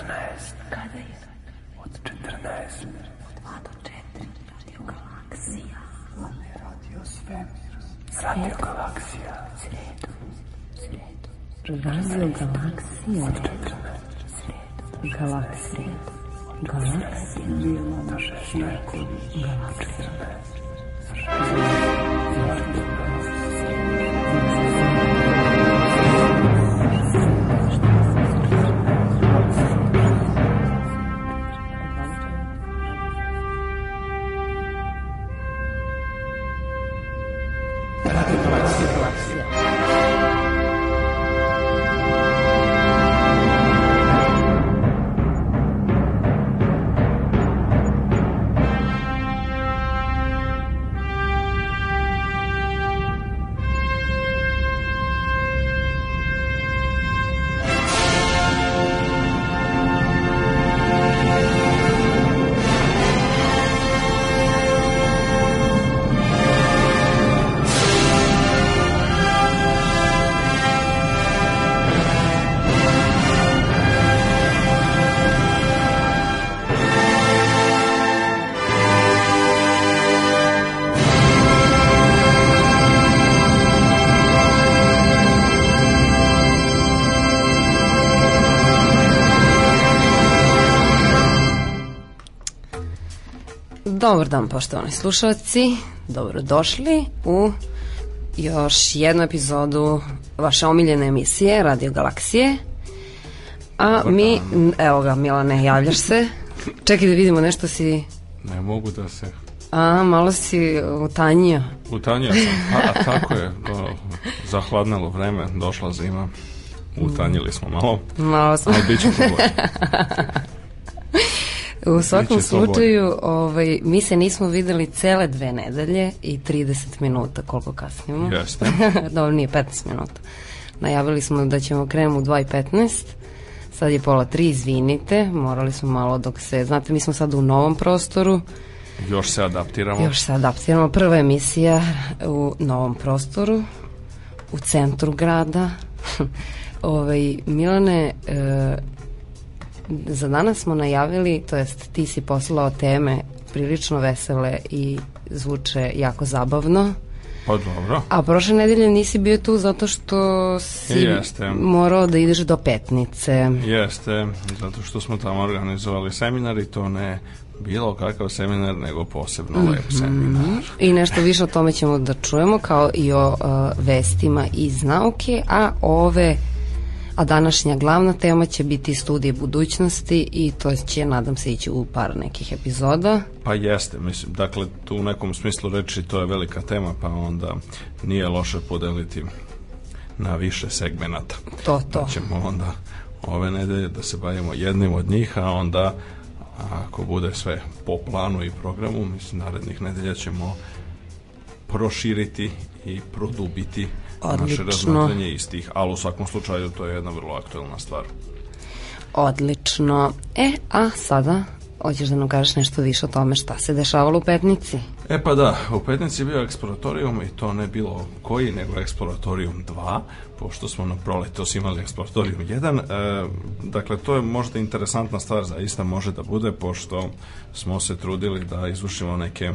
14. Kada je? Od 14. Od 2 do 4. Radio Galaksija. Ne, Radio Svemir. Radio Galaksija. Sredo. Sredo. Radio Galaksija. Od 14. Sredo. Galaksija. Galaksija. Galaksija. Galaksija. Galaksija. Galaksija. Dobar dan, poštovani slušalci. Dobrodošli u još jednu epizodu vaše omiljene emisije Radio Galaksije. A mi, evo ga Milane, javljaš se. Čekaj da vidimo nešto si... Ne mogu da se... A, malo si utanjio. Utanjio sam, a, a tako je. Do, zahladnalo vreme, došla zima. Utanjili smo malo. Malo smo. Ali bit će U svakom slučaju, ovaj, mi se nismo videli cele dve nedelje i 30 minuta koliko kasnimo. Jeste. Dobro, nije 15 minuta. Najavili smo da ćemo krenemo u 2.15 sad je pola 3, izvinite, morali smo malo dok se, znate, mi smo sad u novom prostoru. Još se adaptiramo. Još se adaptiramo. Prva emisija u novom prostoru, u centru grada. ovaj, Milane, e, Za danas smo najavili, to jest ti si poslao teme prilično vesele i zvuče jako zabavno. Pa dobro. A prošle nedelje nisi bio tu zato što si Jeste. morao da ideš do Petnice. Jeste, zato što smo tamo organizovali seminar i to ne bilo kakav seminar, nego posebno mm -hmm. lep mhm. seminar. I nešto više o tome ćemo da čujemo, kao i o uh, vestima iz nauke, a ove a današnja glavna tema će biti studije budućnosti i to će, nadam se, ići u par nekih epizoda. Pa jeste, mislim, dakle, tu u nekom smislu reči to je velika tema, pa onda nije loše podeliti na više segmenata. To, to. Pa ćemo onda ove nedelje da se bavimo jednim od njih, a onda ako bude sve po planu i programu, mislim, narednih nedelja ćemo proširiti i produbiti Odlično. naše razmatranje istih, ali u svakom slučaju to je jedna vrlo aktuelna stvar. Odlično. E, a sada hoćeš da nam kažeš nešto više o tome šta se dešavalo u Petnici? E pa da, u Petnici je bio eksploratorijum i to ne bilo koji, nego eksploratorijum 2, pošto smo na proletos imali eksploratorijum 1. E, dakle, to je možda interesantna stvar, zaista može da bude, pošto smo se trudili da izvršimo neke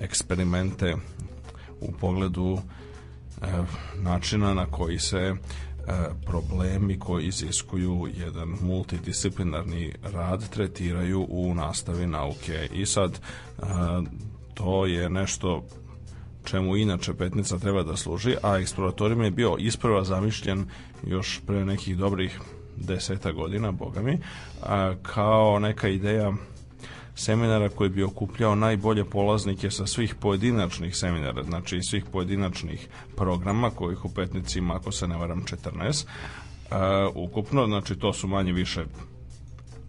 eksperimente u pogledu E, načina na koji se e, problemi koji iziskuju jedan multidisciplinarni rad tretiraju u nastavi nauke. I sad, e, to je nešto čemu inače petnica treba da služi, a eksploratorijum je bio isprva zamišljen još pre nekih dobrih deseta godina, boga mi, kao neka ideja seminara koji bi okupljao najbolje polaznike sa svih pojedinačnih seminara, znači iz svih pojedinačnih programa kojih u Petnici ima, ako se ne varam, 14. Uh, e, ukupno, znači to su manje više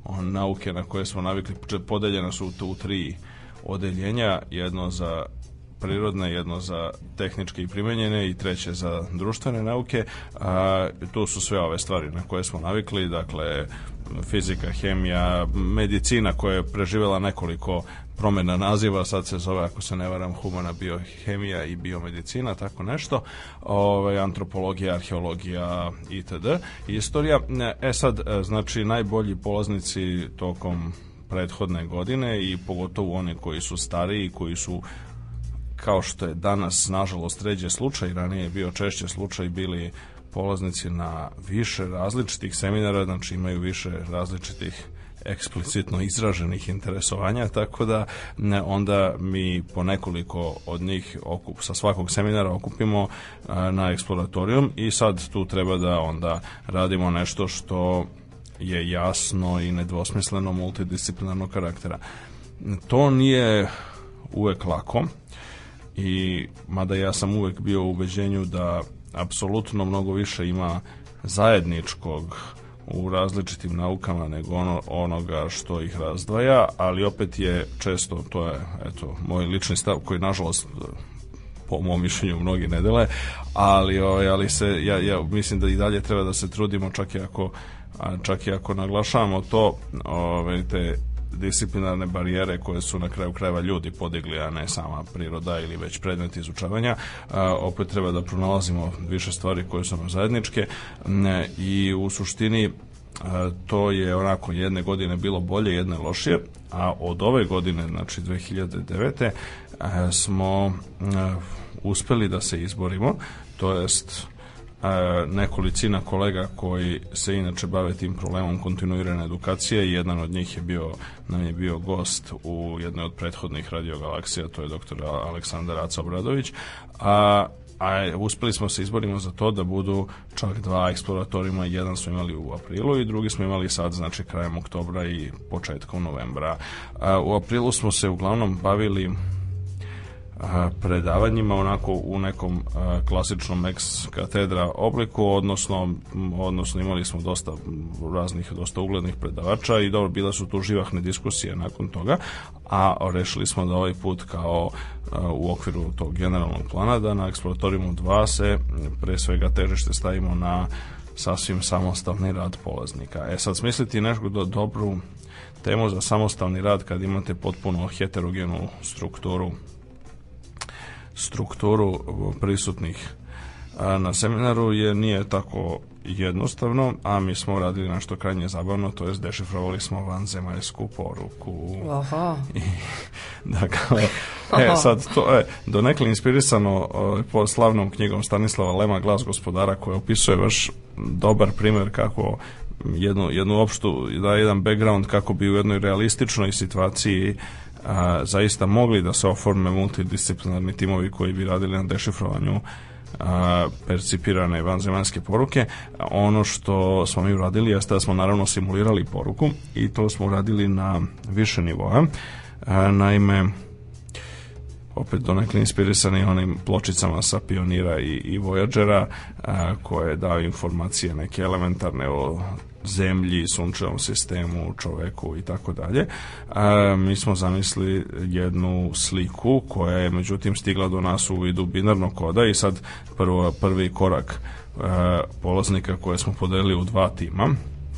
on, nauke na koje smo navikli, podeljena su u, u tri odeljenja, jedno za prirodne, jedno za tehničke i primenjene i treće za društvene nauke. A, tu su sve ove stvari na koje smo navikli, dakle fizika, hemija, medicina koja je preživela nekoliko promena naziva, sad se zove, ako se ne varam, humana biohemija i biomedicina, tako nešto, ove, ovaj, antropologija, arheologija itd. Istorija, e sad, znači, najbolji polaznici tokom prethodne godine i pogotovo oni koji su stariji, koji su kao što je danas nažalost ređe slučaj, ranije je bio češće slučaj, bili polaznici na više različitih seminara, znači imaju više različitih eksplicitno izraženih interesovanja, tako da ne, onda mi po nekoliko od njih okup, sa svakog seminara okupimo a, e, na eksploratorijum i sad tu treba da onda radimo nešto što je jasno i nedvosmisleno multidisciplinarnog karaktera. To nije uvek lako, i mada ja sam uvek bio u ubeđenju da apsolutno mnogo više ima zajedničkog u različitim naukama nego ono, onoga što ih razdvaja, ali opet je često, to je eto, moj lični stav koji nažalost po mom mišljenju mnogi ne dele, ali, ovaj, ali se, ja, ja mislim da i dalje treba da se trudimo čak i ako, čak i ako naglašavamo to, ovaj, te disciplinarne barijere koje su na kraju krajeva ljudi podigli, a ne sama priroda ili već predmet izučavanja. Opet treba da pronalazimo više stvari koje su nam zajedničke i u suštini to je onako jedne godine bilo bolje, jedne lošije, a od ove godine, znači 2009. smo uspeli da se izborimo, to jest e, nekolicina kolega koji se inače bave tim problemom kontinuirane edukacije jedan od njih je bio, nam je bio gost u jednoj od prethodnih radiogalaksija, to je doktor Aleksandar Acobradović, a a uspeli smo se izborimo za to da budu čak dva eksploratorima, jedan smo imali u aprilu i drugi smo imali sad, znači krajem oktobra i početkom novembra. A, u aprilu smo se uglavnom bavili predavanjima onako u nekom klasičnom ex katedra obliku odnosno odnosno imali smo dosta raznih dosta uglednih predavača i dobro bila su tu živahne diskusije nakon toga a rešili smo da ovaj put kao u okviru tog generalnog plana da na eksploratorijumu 2 se pre svega težište stavimo na sasvim samostalni rad polaznika. E sad smisliti nešto do dobru temu za samostalni rad kad imate potpuno heterogenu strukturu strukturu prisutnih na seminaru je nije tako jednostavno, a mi smo radili nešto krajnje zabavno, to jest dešifrovali smo vanzemaljsku poruku. Aha. I, dakle, Aha. e, sad, to je donekle inspirisano po slavnom knjigom Stanislava Lema Glas gospodara koja opisuje baš dobar primer kako jednu, jednu opštu, da jedan background kako bi u jednoj realističnoj situaciji a, zaista mogli da se oforme multidisciplinarni timovi koji bi radili na dešifrovanju a, percipirane vanzemaljske poruke. Ono što smo mi uradili jeste da smo naravno simulirali poruku i to smo uradili na više nivoa. A, naime, opet donekle inspirisani onim pločicama sa Pionira i, i Voyagera a, koje daju informacije neke elementarne o zemlji, sunčevom sistemu, čoveku i tako dalje. E, mi smo zamislili jednu sliku koja je međutim stigla do nas u vidu binarnog koda i sad prvo, prvi korak e, polaznika koje smo podelili u dva tima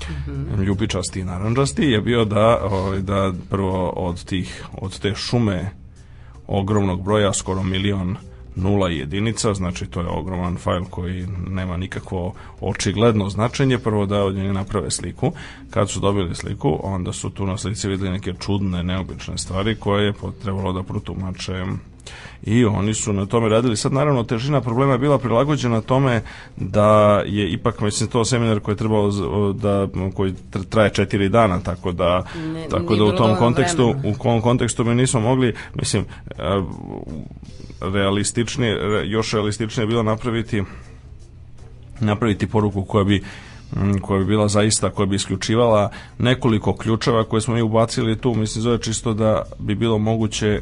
Mm -hmm. ljubičasti i naranđasti je bio da, ovaj, da prvo od tih od te šume ogromnog broja skoro milion nula jedinica, znači to je ogroman fajl koji nema nikakvo očigledno značenje, prvo da od njega naprave sliku. Kad su dobili sliku, onda su tu na slici videli neke čudne, neobične stvari koje je trebalo da protumače i oni su na tome radili. Sad naravno težina problema je bila prilagođena tome da je ipak mislim to seminar koji je trebao da koji traje četiri dana tako da ne, tako da u tom kontekstu vremena. u kom kontekstu mi nismo mogli mislim realističnije još realističnije bilo napraviti napraviti poruku koja bi Mm, koja bi bila zaista, koja bi isključivala nekoliko ključeva koje smo mi ubacili tu, mislim zove čisto da bi bilo moguće e,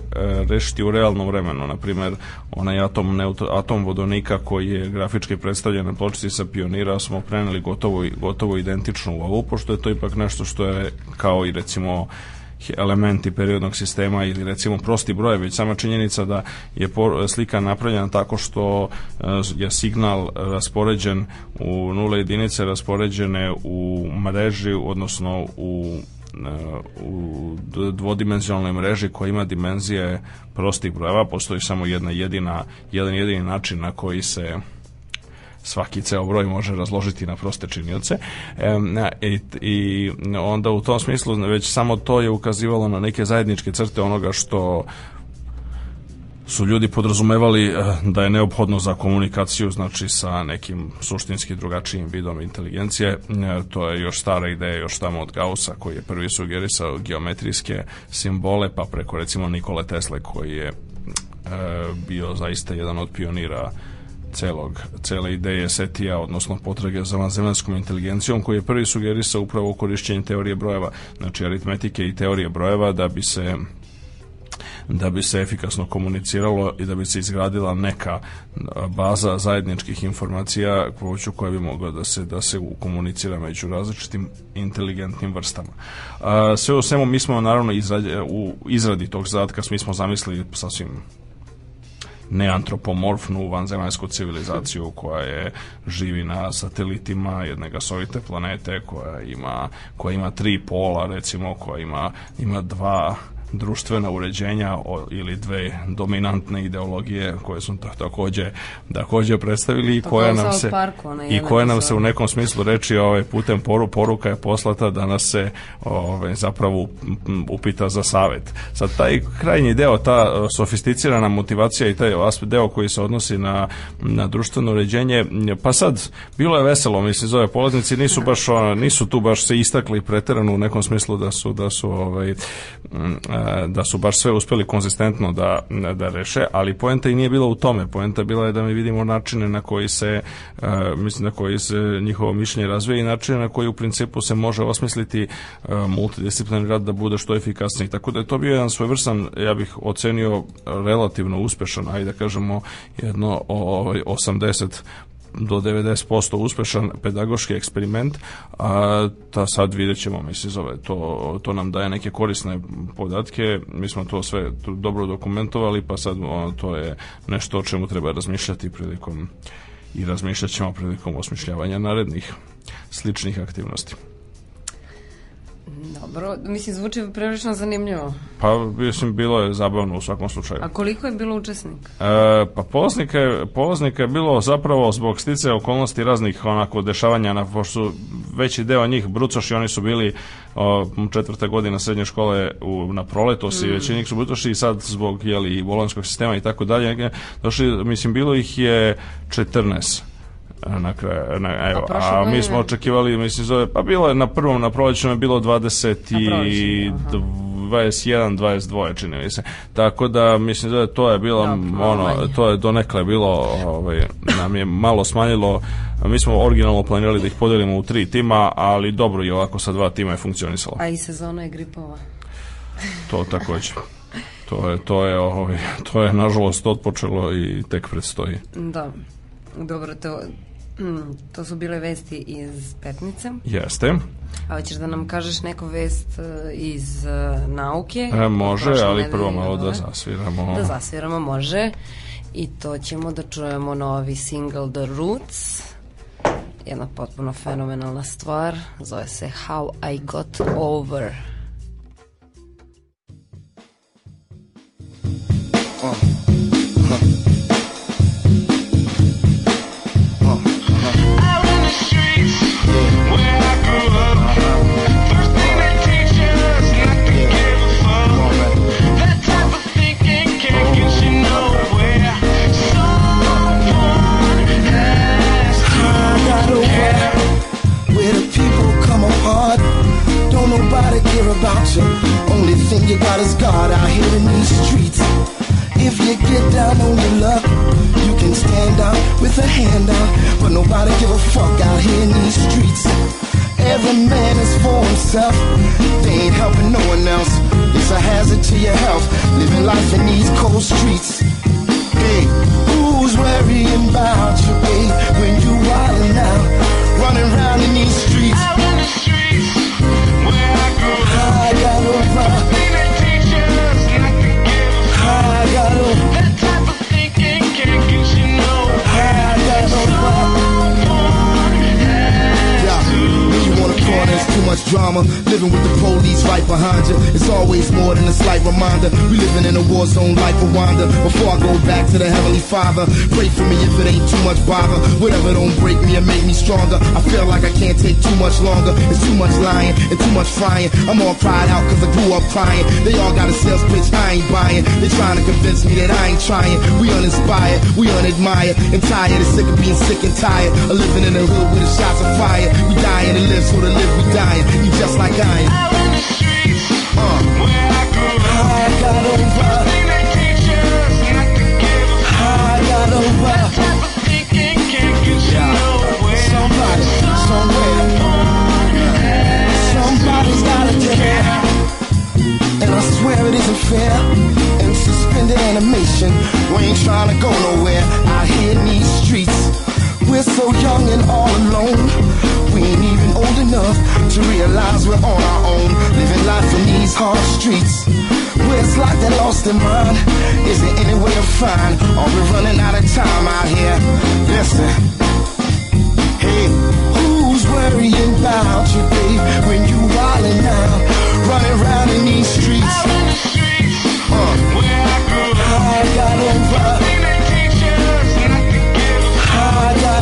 rešiti u realnom vremenu, na primer onaj atom, neutro, atom vodonika koji je grafički predstavljen na pločici sa pionira smo preneli gotovo, gotovo identično u lovu, pošto je to ipak nešto što je kao i recimo elementi periodnog sistema ili recimo prosti broj, već sama činjenica da je slika napravljena tako što eh, je signal raspoređen u nule jedinice raspoređene u mreži, odnosno u eh, u dvodimenzionalnoj mreži koja ima dimenzije prostih brojeva, postoji samo jedna jedina, jedan jedini način na koji se svaki ceo broj može razložiti na proste činioce i, i onda u tom smislu već samo to je ukazivalo na neke zajedničke crte onoga što su ljudi podrazumevali eh, da je neophodno za komunikaciju znači sa nekim suštinski drugačijim vidom inteligencije eh, to je još stara ideja još tamo od Gaussa koji je prvi sugerisao geometrijske simbole pa preko recimo Nikole Tesle koji je eh, bio zaista jedan od pionira celog, cele ideje setija, odnosno potrage za vanzemaljskom inteligencijom, koji je prvi sugerisao upravo u korišćenje teorije brojeva, znači aritmetike i teorije brojeva, da bi se da bi se efikasno komuniciralo i da bi se izgradila neka baza zajedničkih informacija pomoću koje bi mogla da se da se komunicira među različitim inteligentnim vrstama. Sve u svemu mi smo naravno izradi, u izradi tog zadatka smo smo zamislili sasvim neantropomorfnu vanzemaljsku civilizaciju koja je živi na satelitima jedne gasovite planete koja ima, koja ima tri pola recimo, koja ima, ima dva društvena uređenja ili dve dominantne ideologije koje su takođe takođe predstavili i pa koja nam se i koja nam se u nekom smislu reči ovaj putem poru, poruka je poslata da nas se ovaj zapravo upita za savet. Sad taj krajnji deo ta e, sofisticirana motivacija i taj aspekt deo koji se odnosi na na društveno uređenje pa sad bilo je veselo mislim zove polaznici nisu baš nisu tu baš se istakli preterano u nekom smislu da su da su ovaj e, da su baš sve uspeli konzistentno da, da reše, ali poenta i nije bila u tome. Poenta bila je da mi vidimo načine na koji se, e, mislim, na koji se njihovo mišljenje razvije i načine na koji u principu se može osmisliti e, multidisciplinarni rad da bude što efikasniji. Tako da je to bio jedan svojvrsan, ja bih ocenio relativno uspešan, ajde da kažemo jedno 80 do 90% uspešan pedagoški eksperiment, a ta sad vidjet ćemo, mislim, zove, to, to nam daje neke korisne podatke, mi smo to sve dobro dokumentovali, pa sad ono, to je nešto o čemu treba razmišljati prilikom i razmišljat ćemo prilikom osmišljavanja narednih sličnih aktivnosti. Dobro, mislim, zvuči prilično zanimljivo. Pa, mislim, bilo je zabavno u svakom slučaju. A koliko je bilo učesnika? E, pa polaznika je, polaznika je bilo zapravo zbog stice okolnosti raznih onako dešavanja, na, pošto su veći deo njih brucoši, oni su bili o, četvrta godina srednje škole u, na proletosi, mm. većini njih su brucoši i sad zbog jeli, bolonskog sistema i tako dalje, došli, mislim, bilo ih je 14 na kraju, na, evo, a, a mi smo očekivali, mislim, zove, pa bilo je na prvom, na prolećnom je bilo 20 i 21, 22, čini mi se. Tako da, mislim, zove, to je bilo, da, ono, ovaj. to je donekle bilo, ovaj, nam je malo smanjilo, mi smo originalno planirali da ih podelimo u tri tima, ali dobro je ovako sa dva tima je funkcionisalo. A i sezona je gripova. To takođe. To je, to je, ovaj, to je nažalost, otpočelo i tek predstoji. Da. Dobro, to, Mm, to su bile vesti iz Petnice. Jeste. A hoćeš da nam kažeš neku vest e, iz uh, nauke? E, može, ali prvo malo da zasviramo. Da zasviramo, može. I to ćemo da čujemo novi single The Roots. Jedna potpuno fenomenalna stvar. Zove se How I Got Over. Oh. and you got us God out here in these streets. If you get down on your luck, you can stand out with a hand out, but nobody give a fuck out here in these streets. Every man is for himself, they ain't helping no one else. It's a hazard to your health, living life in these cold streets. Hey, who's worrying about you, babe, when you wildin' out, running around in these streets? Out in the streets, where I go, I gotta run. there's too much drama. Living with the police right behind you. It's always more than a slight reminder. We living in a war zone like Rwanda. Before I go back to the Heavenly Father, pray for me if it ain't too much bother. Whatever don't break me and make me stronger. I feel like I can't take too much longer. It's too much lying and too much frying. I'm all cried out cause I grew up crying. They all got a sales pitch I ain't buying. They trying to convince me that I ain't trying. We uninspired, we unadmired, and tired. and sick of being sick and tired. Of living in a hood with the shots of fire. We dying to live so the we dying, just like I am. Out in the streets, where I I got over. I got over. That type of thinking can't Somebody, somewhere. Somebody's gotta care. And I swear it isn't fair. suspended animation, we ain't trying to go nowhere. I in these streets. We're so young and all alone. We ain't even old enough to realize we're on our own, living life in these hard streets. Where it's like that lost in mind. Is there any way to find? Are we running out of time out here? Listen. Hey, who's worrying about you, babe, when you wildin' out, running around in these streets? Out in the streets, uh, where I grew up. I got over.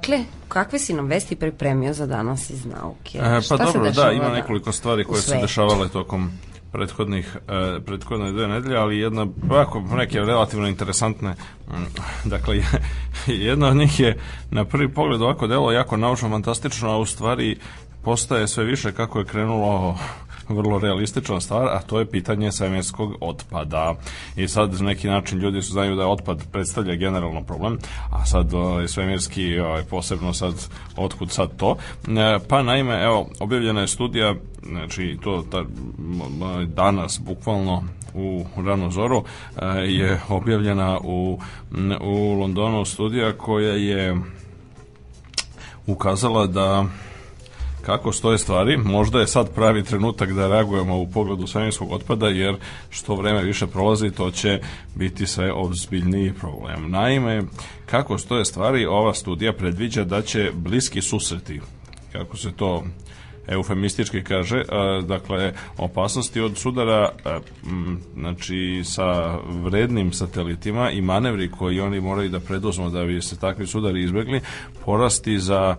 Dakle, kakve si nam vesti pripremio za danas iz nauke? E, pa Šta dobro, se da, ima nekoliko stvari koje su dešavale tokom prethodnih e, prethodne dve nedelje, ali jedna ovako neke relativno interesantne. Mm, dakle jedna od njih je na prvi pogled ovako delo jako naučno fantastično, a u stvari postaje sve više kako je krenulo vrlo realistična stvar, a to je pitanje svemirskog otpada. I sad na neki način ljudi su znaju da otpad predstavlja generalno problem, a sad ovaj, svemirski ovaj, posebno sad otkud sad to. E, pa naime, evo, objavljena je studija, znači to ta, ovaj, danas bukvalno u rano zoru e, je objavljena u, u Londonu studija koja je ukazala da kako stoje stvari, možda je sad pravi trenutak da reagujemo u pogledu svemirskog otpada, jer što vreme više prolazi, to će biti sve ozbiljniji problem. Naime, kako stoje stvari, ova studija predviđa da će bliski susreti, kako se to eufemistički kaže, dakle, opasnosti od sudara znači, sa vrednim satelitima i manevri koji oni moraju da preduzmu da bi se takvi sudari izbegli, porasti za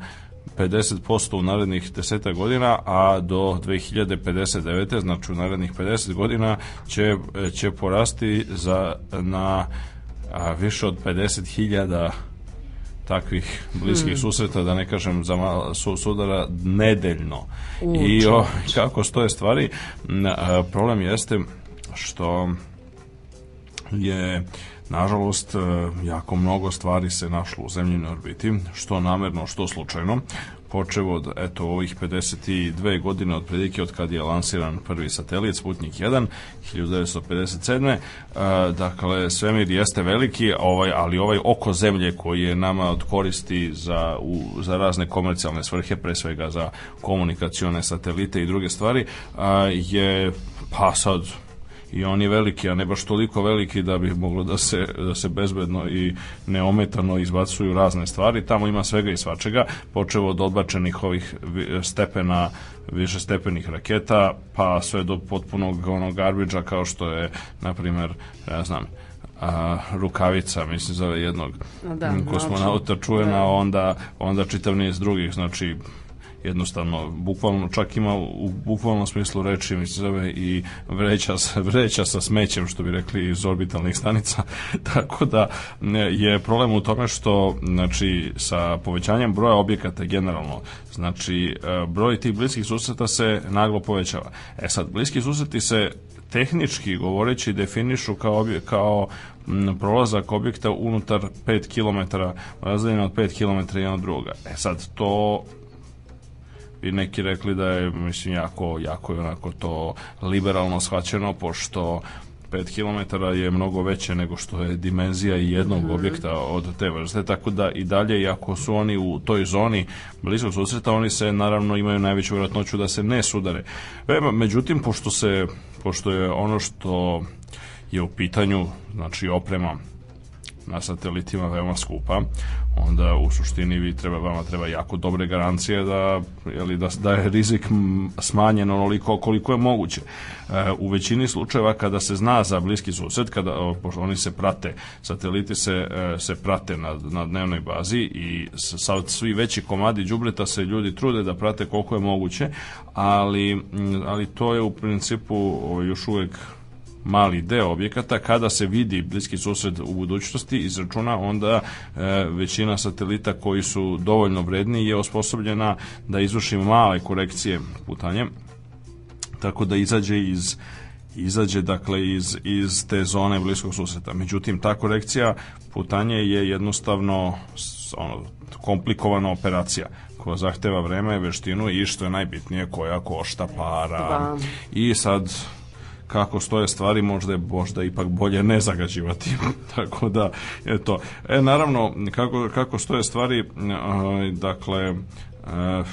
50% u narednih 10 godina, a do 2059. znači u narednih 50 godina će, će porasti za, na a, više od 50.000 takvih bliskih hmm. susreta, da ne kažem za mala, su, sudara, nedeljno. U, I o, kako stoje stvari, a, problem jeste što je Nažalost, e, jako mnogo stvari se našlo u zemljinoj orbiti, što namerno, što slučajno, počevo od eto, ovih 52 godine od prilike od kad je lansiran prvi satelit, Sputnik 1, 1957. E, dakle, svemir jeste veliki, ovaj, ali ovaj oko zemlje koji je nama od koristi za, u, za razne komercijalne svrhe, pre svega za komunikacione satelite i druge stvari, a, je pa sad i on je veliki, a ne baš toliko veliki da bi moglo da se, da se bezbedno i neometano izbacuju razne stvari. Tamo ima svega i svačega, počevo od odbačenih ovih stepena više stepenih raketa, pa sve do potpunog onog garbidža kao što je, na primer, ne znam, a, rukavica, mislim, za jednog da, kosmonauta čuvena, da. onda, onda čitav niz drugih, znači, jednostavno, bukvalno, čak ima u bukvalnom smislu reči, mi se zove i vreća, sa, vreća sa smećem, što bi rekli iz orbitalnih stanica, tako da e, je problem u tome što, znači, sa povećanjem broja objekata generalno, znači, e, broj tih bliskih susreta se naglo povećava. E sad, bliski susreti se tehnički govoreći definišu kao, obje, kao prolazak objekta unutar 5 km, razdaljena od 5 km jedan od druga. E sad, to i neki rekli da je mislim jako jako je onako to liberalno shvaćeno pošto 5 km je mnogo veće nego što je dimenzija jednog mm objekta od te vrste, tako da i dalje, iako su oni u toj zoni bliskog susreta, oni se naravno imaju najveću vjerojatnoću da se ne sudare. E, međutim, pošto, se, pošto je ono što je u pitanju, znači oprema na satelitima veoma skupa, onda u suštini vi treba, vama treba jako dobre garancije da, jeli, da, da je rizik smanjen onoliko koliko je moguće. E, u većini slučajeva kada se zna za bliski sused, kada o, oni se prate, sateliti se, e, se prate na, na dnevnoj bazi i sa svi veći komadi đubreta se ljudi trude da prate koliko je moguće, ali, ali to je u principu o, još uvek mali deo objekata, kada se vidi bliski susred u budućnosti izračuna, onda e, većina satelita koji su dovoljno vredni je osposobljena da izvrši male korekcije putanjem, tako da izađe iz izađe dakle iz, iz te zone bliskog susreta. Međutim, ta korekcija putanje je jednostavno ono, komplikovana operacija koja zahteva vreme, veštinu i što je najbitnije koja košta para. Da. I sad kako stoje stvari, možda je možda ipak bolje ne zagađivati. Tako da, eto. E, naravno, kako, kako stoje stvari, e, dakle, e,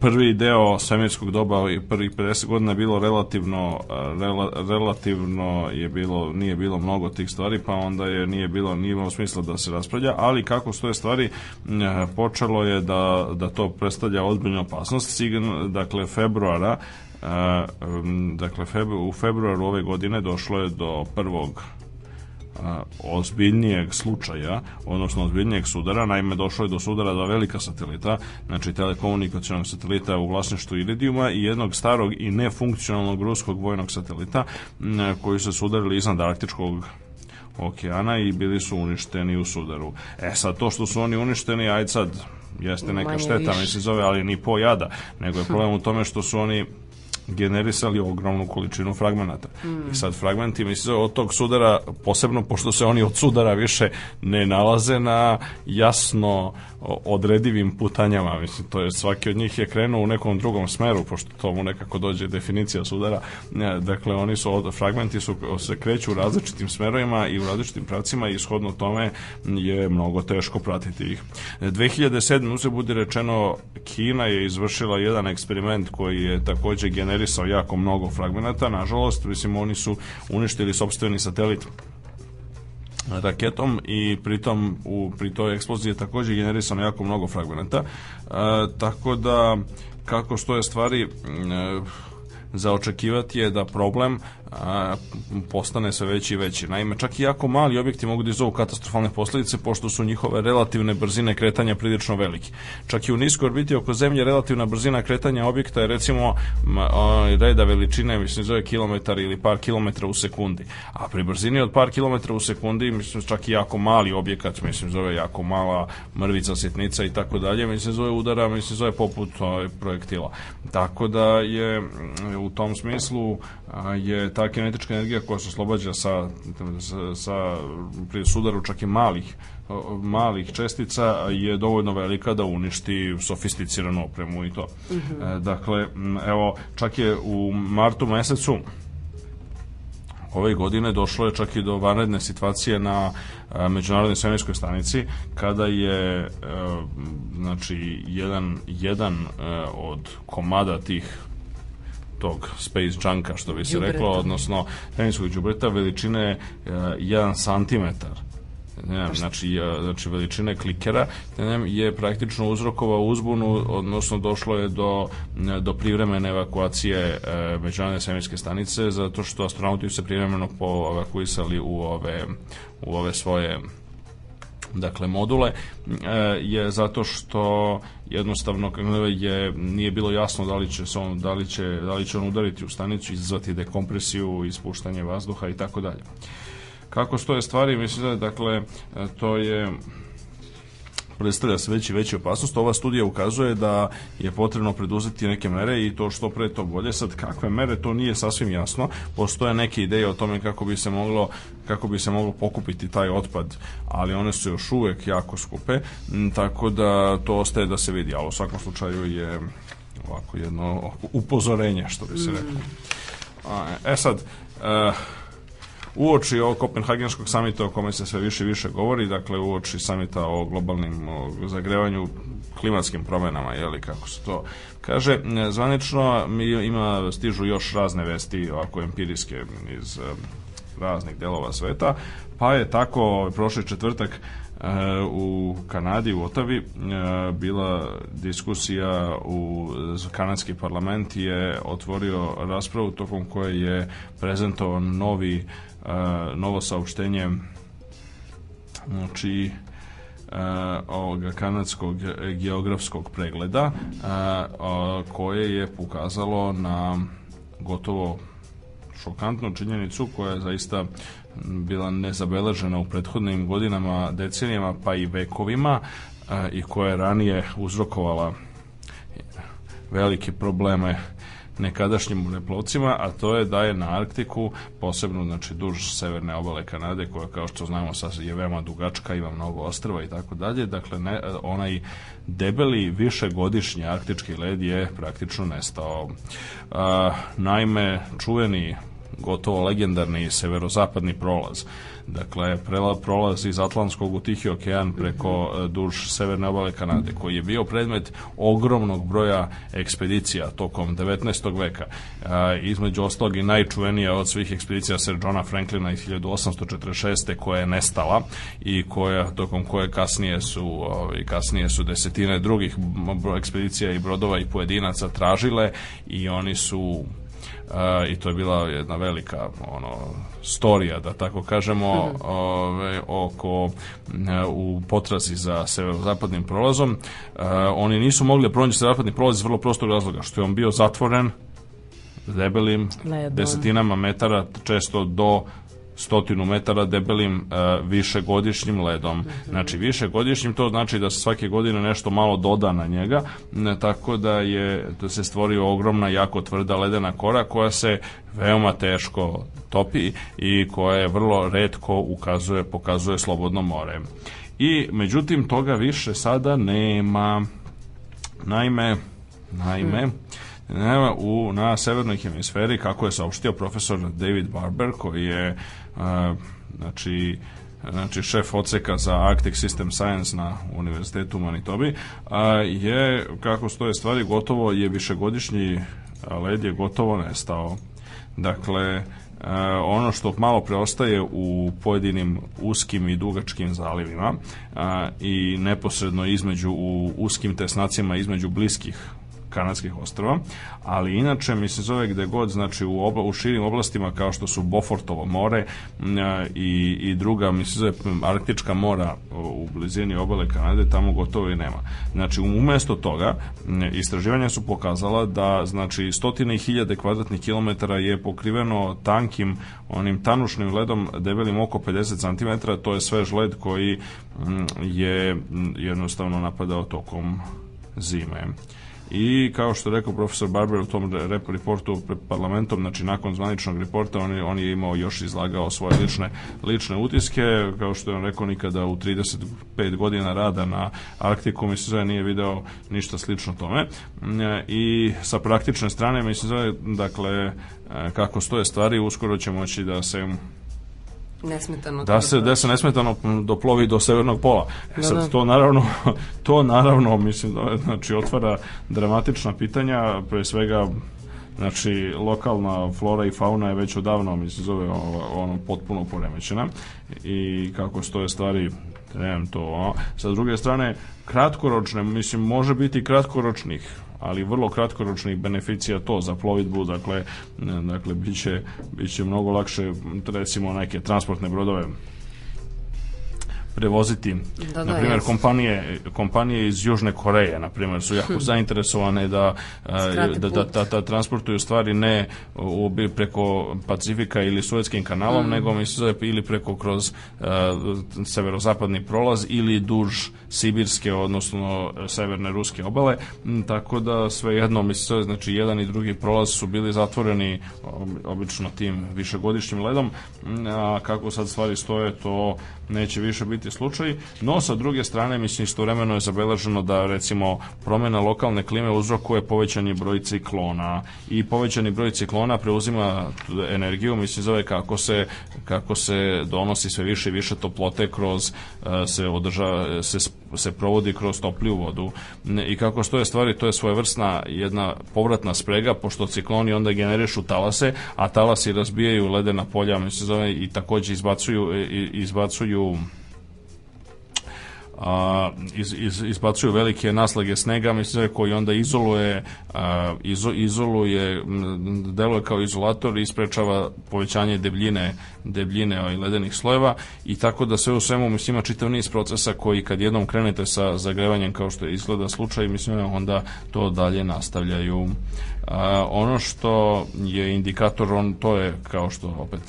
prvi deo svemirskog doba i prvi 50 godina je bilo relativno e, rela, relativno je bilo nije bilo mnogo tih stvari pa onda je nije bilo nije imao smisla da se raspravlja ali kako stoje stvari počelo je da, da to predstavlja ozbiljnu opasnost dakle februara A, dakle, febru, u februaru ove godine došlo je do prvog a, ozbiljnijeg slučaja, odnosno ozbiljnijeg sudara, naime došlo je do sudara dva velika satelita, znači telekomunikacijalnog satelita u vlasništvu Iridiuma i jednog starog i nefunkcionalnog ruskog vojnog satelita a, koji su sudarili iznad arktičkog okeana i bili su uništeni u sudaru. E sad, to što su oni uništeni, aj sad, jeste neka Manje šteta, više. se zove, ali ni pojada, nego je problem u tome što su oni generisali ogromnu količinu fragmenata. Mm. I sad fragmenti, mislim, od tog sudara, posebno pošto se oni od sudara više ne nalaze na jasno odredivim putanjama, mislim, to je svaki od njih je krenuo u nekom drugom smeru, pošto to mu nekako dođe definicija sudara, e, dakle oni su, od, fragmenti su, se kreću u različitim smerovima i u različitim pravcima i ishodno tome je mnogo teško pratiti ih. 2007. E, uze budi rečeno, Kina je izvršila jedan eksperiment koji je takođe generisao jako mnogo fragmenta, nažalost, mislim, oni su uništili sobstveni satelit raketom i pritom u, pri toj eksploziji je također generisano jako mnogo fragmenta. E, tako da kako što je stvari e, za očekivati je da problem a, postane sve veći i veći. Naime, čak i jako mali objekti mogu da izovu katastrofalne posledice, pošto su njihove relativne brzine kretanja prilično velike. Čak i u niskoj orbiti oko Zemlje relativna brzina kretanja objekta je recimo a, reda veličine, mislim, zove kilometar ili par kilometra u sekundi. A pri brzini od par kilometra u sekundi, mislim, čak i jako mali objekat, mislim, zove jako mala mrvica, sitnica i tako dalje, mislim, zove udara, mislim, zove poput a, ovaj, projektila. Tako da je u tom smislu je ta kinetička energija koja se oslobađa sa, sa, sa pri sudaru čak i malih malih čestica je dovoljno velika da uništi sofisticiranu opremu i to. Mm -hmm. Dakle, evo, čak je u martu mesecu ove godine došlo je čak i do vanredne situacije na e, međunarodnoj svemirskoj stanici kada je e, znači jedan jedan od komada tih tog space junka što bi se Djubreta. reklo, odnosno teminskog đubreta veličine uh, 1 cm ne znam, znači, e, znači veličine klikera ne je praktično uzrokovao uzbunu, odnosno došlo je do, e, do privremene evakuacije e, Međunarodne svemirske stanice zato što astronauti su se privremeno poevakuisali u ove, u ove svoje dakle module e, je zato što jednostavno e, je nije bilo jasno da li će se on da li će da li će on udariti u stanicu izazvati dekompresiju ispuštanje vazduha i tako dalje kako stoje stvari mislim da dakle e, to je predstavlja sve veći veći opasnost. Ova studija ukazuje da je potrebno preduzeti neke mere i to što pre to bolje. Sad kakve mere to nije sasvim jasno. Postoje neke ideje o tome kako bi se moglo kako bi se moglo pokupiti taj otpad, ali one su još uvek jako skupe, tako da to ostaje da se vidi, ali u svakom slučaju je ovako jedno upozorenje, što bi se reklo. Mm. E sad, e, uoči ovog Kopenhagenskog samita o kome se sve više i više govori, dakle uoči samita o globalnim o zagrevanju klimatskim promenama, je li kako se to kaže, zvanično mi ima stižu još razne vesti ovako empirijske iz eh, raznih delova sveta, pa je tako ovaj, prošli četvrtak eh, u Kanadi, u Otavi, eh, bila diskusija u kanadski parlament je otvorio raspravu tokom koje je prezentovan novi E, novo saopštenje znači e, ovoga kanadskog geografskog pregleda e, koje je pokazalo na gotovo šokantnu činjenicu koja je zaista bila nezabeležena u prethodnim godinama, decenijama pa i vekovima i koja je ranije uzrokovala velike probleme nekadašnjim uneplovcima, a to je da je na Arktiku, posebno znači duž severne obale Kanade, koja kao što znamo sad je veoma dugačka, ima mnogo ostrva i tako dalje, dakle ne, onaj debeli višegodišnji arktički led je praktično nestao. A, naime, čuveni gotovo legendarni severozapadni prolaz. Dakle, prela, prolaz iz Atlantskog u Tihi okean preko e, duž severne obale Kanade, koji je bio predmet ogromnog broja ekspedicija tokom 19. veka. E, između ostalog i najčuvenija od svih ekspedicija Sir Johna Franklina iz 1846. koja je nestala i koja, tokom koje kasnije su, i ovaj, kasnije su desetine drugih ekspedicija i brodova i pojedinaca tražile i oni su a, i to je bila jedna velika ono storija da tako kažemo mhm. ove, oko e, u potrazi za severozapadnim prolazom a, e, oni nisu mogli da pronađu severozapadni prolaz iz vrlo prostog razloga što je on bio zatvoren debelim Ledom. desetinama metara često do stotinu metara debelim e, višegodišnjim ledom. Znači višegodišnjim to znači da se svake godine nešto malo doda na njega, tako da je da se stvorio ogromna jako tvrda ledena kora koja se veoma teško topi i koja je vrlo redko ukazuje, pokazuje slobodno more. I međutim toga više sada nema. Naime, naime, hmm. Nema u, na severnoj hemisferi, kako je saopštio profesor David Barber, koji je znači znači šef odseka za Arctic System Science na Univerzitetu u Manitobi, je, kako stoje stvari, gotovo je višegodišnji led je gotovo nestao. Dakle, ono što malo preostaje u pojedinim uskim i dugačkim zalivima i neposredno između u uskim tesnacima između bliskih kanadskih ostrava, ali inače mi se zove gde god, znači u, obla, u širim oblastima kao što su Bofortovo more i, i druga mi se zove Arktička mora u blizini obale Kanade, tamo gotovo i nema. Znači umesto toga istraživanja su pokazala da znači stotine i hiljade kvadratnih kilometara je pokriveno tankim onim tanušnim ledom debelim oko 50 cm, to je svež led koji je jednostavno napadao tokom zime i kao što je rekao profesor Barber u tom rep reportu pred parlamentom, znači nakon zvaničnog reporta on je, on je imao još izlagao svoje lične, lične utiske, kao što je on rekao nikada u 35 godina rada na Arktiku mislim da nije video ništa slično tome mm, i sa praktične strane mislim da dakle e, kako stoje stvari uskoro će moći da se nesmetano da se da se nesmetano doplovi do severnog pola. E da, sad da, da. to naravno to naravno mislim da znači otvara dramatična pitanja pre svega Znači, lokalna flora i fauna je već odavno, mislim, zove ono, potpuno poremećena i kako stoje stvari, ne znam to. Ono. Sa druge strane, kratkoročne, mislim, može biti kratkoročnih ali vrlo kratkoročnih beneficija to za plovidbu, dakle, dakle biće, biće mnogo lakše recimo neke transportne brodove prevoziti da, da na primjer kompanije kompanije iz Južne Koreje na primjer su jako hm. zainteresovane da eh, da, da, da, da transportuju stvari ne u, preko Pacifika ili Suetskim kanalom mm. nego mislim da ili preko kroz uh, severozapadni prolaz ili duž sibirske odnosno eh, severne ruske obale mm, tako da svejedno misle znači jedan i drugi prolaz su bili zatvoreni obično tim višegodišnjim ledom mm, a kako sad stvari stoje to neće više biti redki slučaj, no sa druge strane mislim istovremeno je zabeleženo da recimo promena lokalne klime uzrokuje povećani broj ciklona i povećani broj ciklona preuzima energiju, mislim zove kako se kako se donosi sve više i više toplote kroz e, se održava, se se provodi kroz topliju vodu i kako stoje stvari to je svojevrsna jedna povratna sprega pošto cikloni onda generišu talase a talasi razbijaju ledena polja mislim zove i takođe izbacuju izbacuju a, iz, iz, izbacuju velike naslage snega, mislim, koji onda izoluje, a, izo, izoluje, deluje kao izolator i sprečava povećanje debljine, debljine i ovaj, ledenih slojeva i tako da sve u svemu, mislim, ima čitav niz procesa koji kad jednom krenete sa zagrevanjem kao što je izgleda slučaj, mislim, onda to dalje nastavljaju. A, ono što je indikator, on, to je kao što opet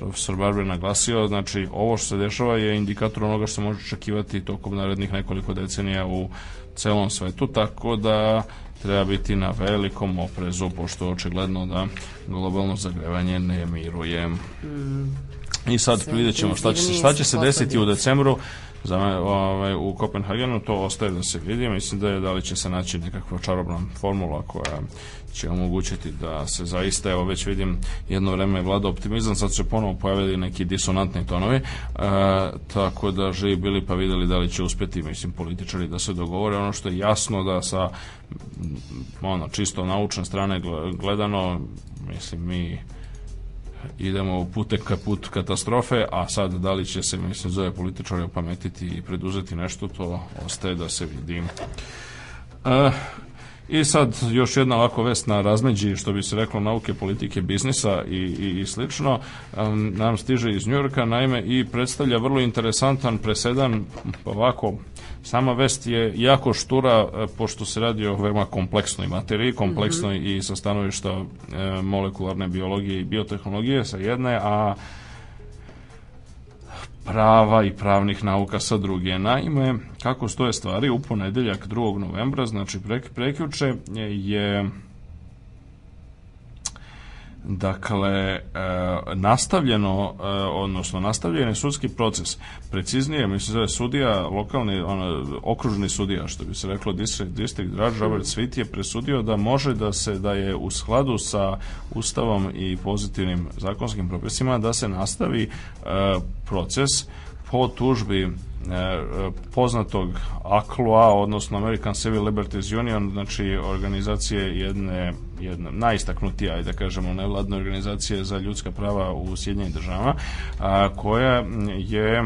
profesor Barber naglasio, znači ovo što se dešava je indikator onoga što se može očekivati tokom narednih nekoliko decenija u celom svetu, tako da treba biti na velikom oprezu, pošto je očigledno da globalno zagrevanje ne miruje. Mm. I sad vidjet ćemo šta će se, šta će se desiti u decembru za ovaj, u Kopenhagenu, to ostaje da se vidi, mislim da je da li će se naći nekakva čarobna formula koja će omogućiti da se zaista, evo već vidim, jedno vreme je vlada optimizam, sad se ponovo pojavili neki disonantni tonovi, e, tako da živi bili pa videli da li će uspeti, mislim, političari da se dogovore. Ono što je jasno da sa mm, ono, čisto naučne strane gledano, mislim, mi idemo u pute ka put katastrofe, a sad da li će se, mislim, zove političari opametiti i preduzeti nešto, to ostaje da se vidim. E, I sad još jedna ovako vest na razmeđi, što bi se reklo nauke, politike, biznisa i, i, i slično, nam stiže iz Njurka, naime i predstavlja vrlo interesantan presedan, ovako, sama vest je jako štura, e, pošto se radi o veoma kompleksnoj materiji, kompleksnoj mm -hmm. i sa stanovišta e, molekularne biologije i biotehnologije sa jedne, a prava i pravnih nauka sa druge. Naime, kako stoje stvari, u ponedeljak 2. novembra, znači prek, prekjuče, je Dakle, e, nastavljeno, e, odnosno nastavljen je sudski proces. Preciznije, mislim da je sudija, lokalni, ono, okružni sudija, što bi se reklo, district, district Raj Robert Svit je presudio da može da se, da je u skladu sa ustavom i pozitivnim zakonskim propisima da se nastavi e, proces po tužbi E, e, poznatog aclu odnosno American Civil Liberties Union, znači organizacije jedne, jedne najistaknutija, ajde da kažemo, nevladne organizacije za ljudska prava u Sjedinjenim državama, a, koja je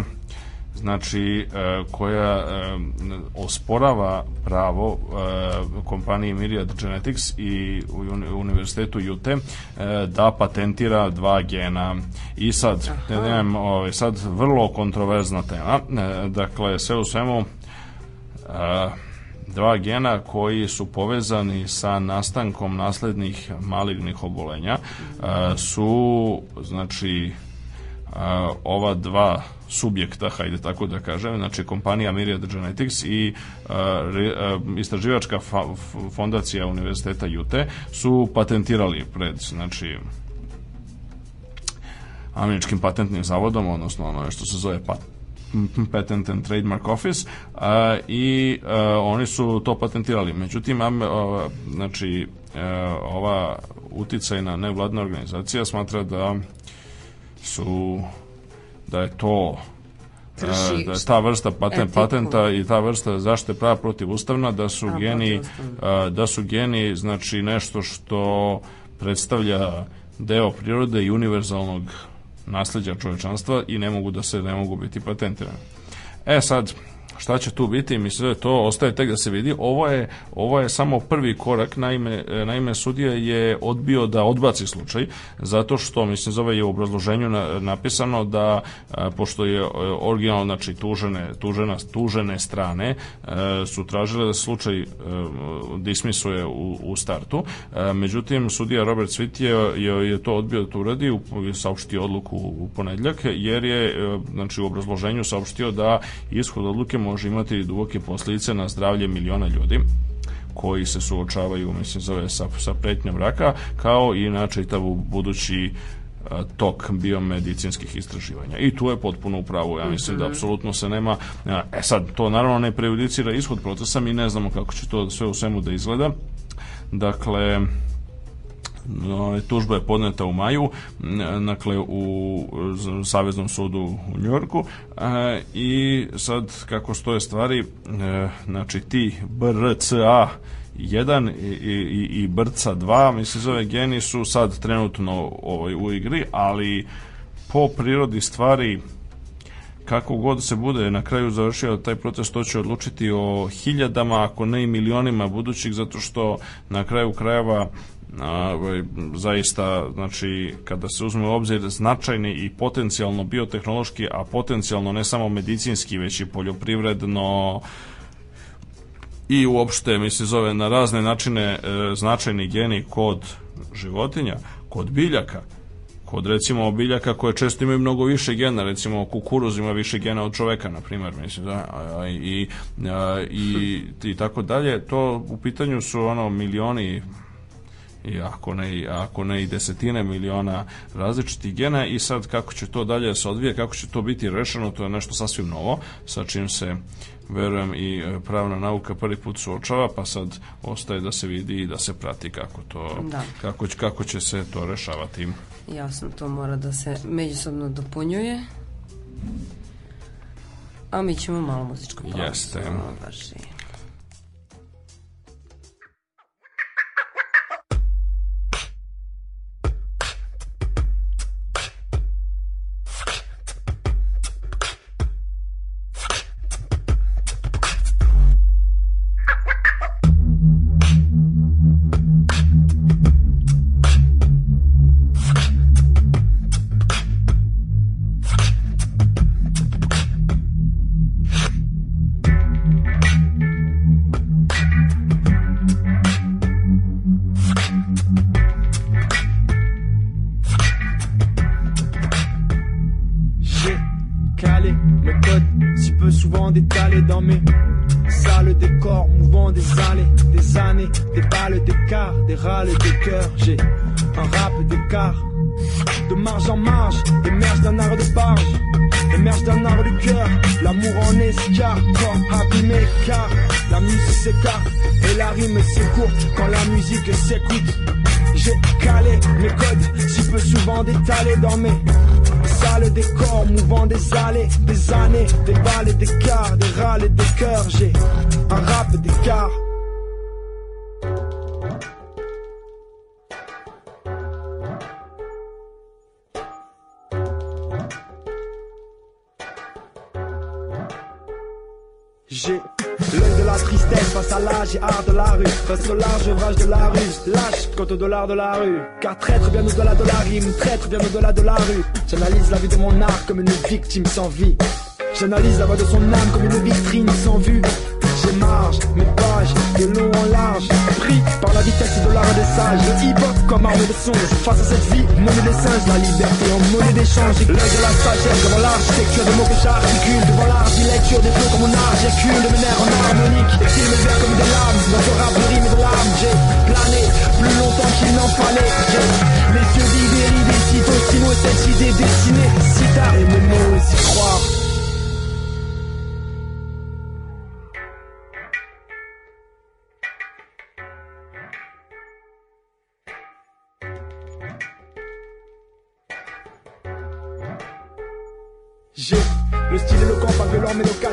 znači e, koja e, osporava pravo e, kompanije Myriad Genetics i Univerzitetu Jute da patentira dva gena i sad nemam ovaj sad vrlo kontroverzna tema dakle sve u svemu dva gena koji su povezani sa nastankom naslednih malignih obolenja su znači ova dva subjekta, hajde tako da kažem, znači kompanija Myriad Genetics i a, e, e, istraživačka fa, fondacija Univerziteta Jute su patentirali pred, znači, američkim patentnim zavodom, odnosno ono što se zove pat, Patent and Trademark Office a, e, i a, oni su to patentirali. Međutim, a, a, znači, a, ova uticajna nevladna organizacija smatra da su da je to e, Krši, da ta vrsta patent, patenta i ta vrsta zaštite prava protivustavna da su A, geni e, da su geni znači nešto što predstavlja deo prirode i univerzalnog nasleđa čovečanstva i ne mogu da se ne mogu biti patentirani. E sad, šta će tu biti, mislim da to ostaje tek da se vidi. Ovo je, ovo je samo prvi korak, naime, e, naime sudija je odbio da odbaci slučaj, zato što, mislim, zove je u obrazloženju na, napisano da, a, e, pošto je e, originalno, znači, tužene, tužena, tužene strane a, su tražile da slučaj a, dismisuje u, u startu, a, međutim, sudija Robert Svit je, je, je to odbio da to uradi, u, saopštio odluku u ponedljak, jer je, znači, u obrazloženju saopštio da ishod odluke može imati duboke posljedice na zdravlje miliona ljudi koji se suočavaju mislim zove sa, sa pretnjom raka kao i na čitavu budući e, tok biomedicinskih istraživanja. I tu je potpuno upravo. Ja mislim da mhm. apsolutno se nema... E, e sad, to naravno ne prejudicira ishod procesa, mi ne znamo kako će to sve u svemu da izgleda. Dakle, Tužba je podneta u maju, dakle u Saveznom sudu u Njorku e, i sad kako stoje stvari, e, znači ti BRCA 1 i, i, i Brca 2, mislim zove geni su sad trenutno ovaj, u igri, ali po prirodi stvari kako god se bude na kraju završio taj proces, to će odlučiti o hiljadama, ako ne i milionima budućih, zato što na kraju krajeva Ovaj, zaista znači kada se uzme u obzir značajni i potencijalno biotehnološki a potencijalno ne samo medicinski već i poljoprivredno i uopšte mislim zove na razne načine e, značajni geni kod životinja, kod biljaka kod recimo biljaka koje često imaju mnogo više gena, recimo kukuruz ima više gena od čoveka, na primer, mislim, da, i, i, i, i tako dalje, to u pitanju su ono milioni i ako ne, i, ako ne i desetine miliona različitih gena i sad kako će to dalje da se odvije, kako će to biti rešeno, to je nešto sasvim novo sa čim se verujem i e, pravna nauka prvi put suočava, pa sad ostaje da se vidi i da se prati kako to da. kako, će, kako će se to rešavati. Jasno, to mora da se međusobno dopunjuje. A mi ćemo malo muzičko pauzu. Jeste. Baš de la rue. Car traître bien au-delà de la rime, traître bien au-delà de la rue. J'analyse la vie de mon art comme une victime sans vie. J'analyse la voix de son âme comme une vitrine sans vue. J'ai marge mes pages de long en large, pris par la vitesse de l'art des sages. je hip-hop comme arme de songe, face à cette vie, monnaie des singes, la liberté en monnaie d'échange. L'œil de la sagesse devant l'architecture des mots que j'articule, devant l'art, lecture des flots comme mon art, j'écule de mes nerfs en harmonique. Filme comme des lames, dans ce de rime larmes, j'ai plané plus longtemps qu'il n'en fallait. Les yeux des rivés, si tôt, si cette idée dessinée, si tard, et mon moi aussi croire.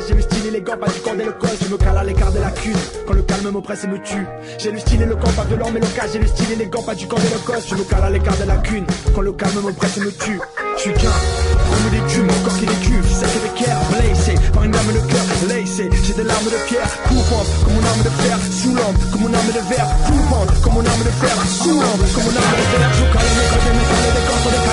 j'ai le style élégant, pas du corps d'éloquence. Je me cale à l'écart de la cune, quand le calme m'oppresse et me tue. J'ai le style éloquent, pas violent, mais local. J'ai le style élégant, pas du corps d'éloquence. Je me cale à l'écart de la cune, quand le calme m'oppresse et me tue. Je suis qu'un, comme des cubes, mon corps qui décuve. Ça fait des cœurs, blessé, par une âme le cœur, laissé. J'ai des larmes de pierre, courante, comme mon arme de fer, sous l'ombre, comme mon arme de verre, courante, comme mon arme de fer, sous l'ombre, comme mon arme de fer. Je cale à l'écart de mes corps, de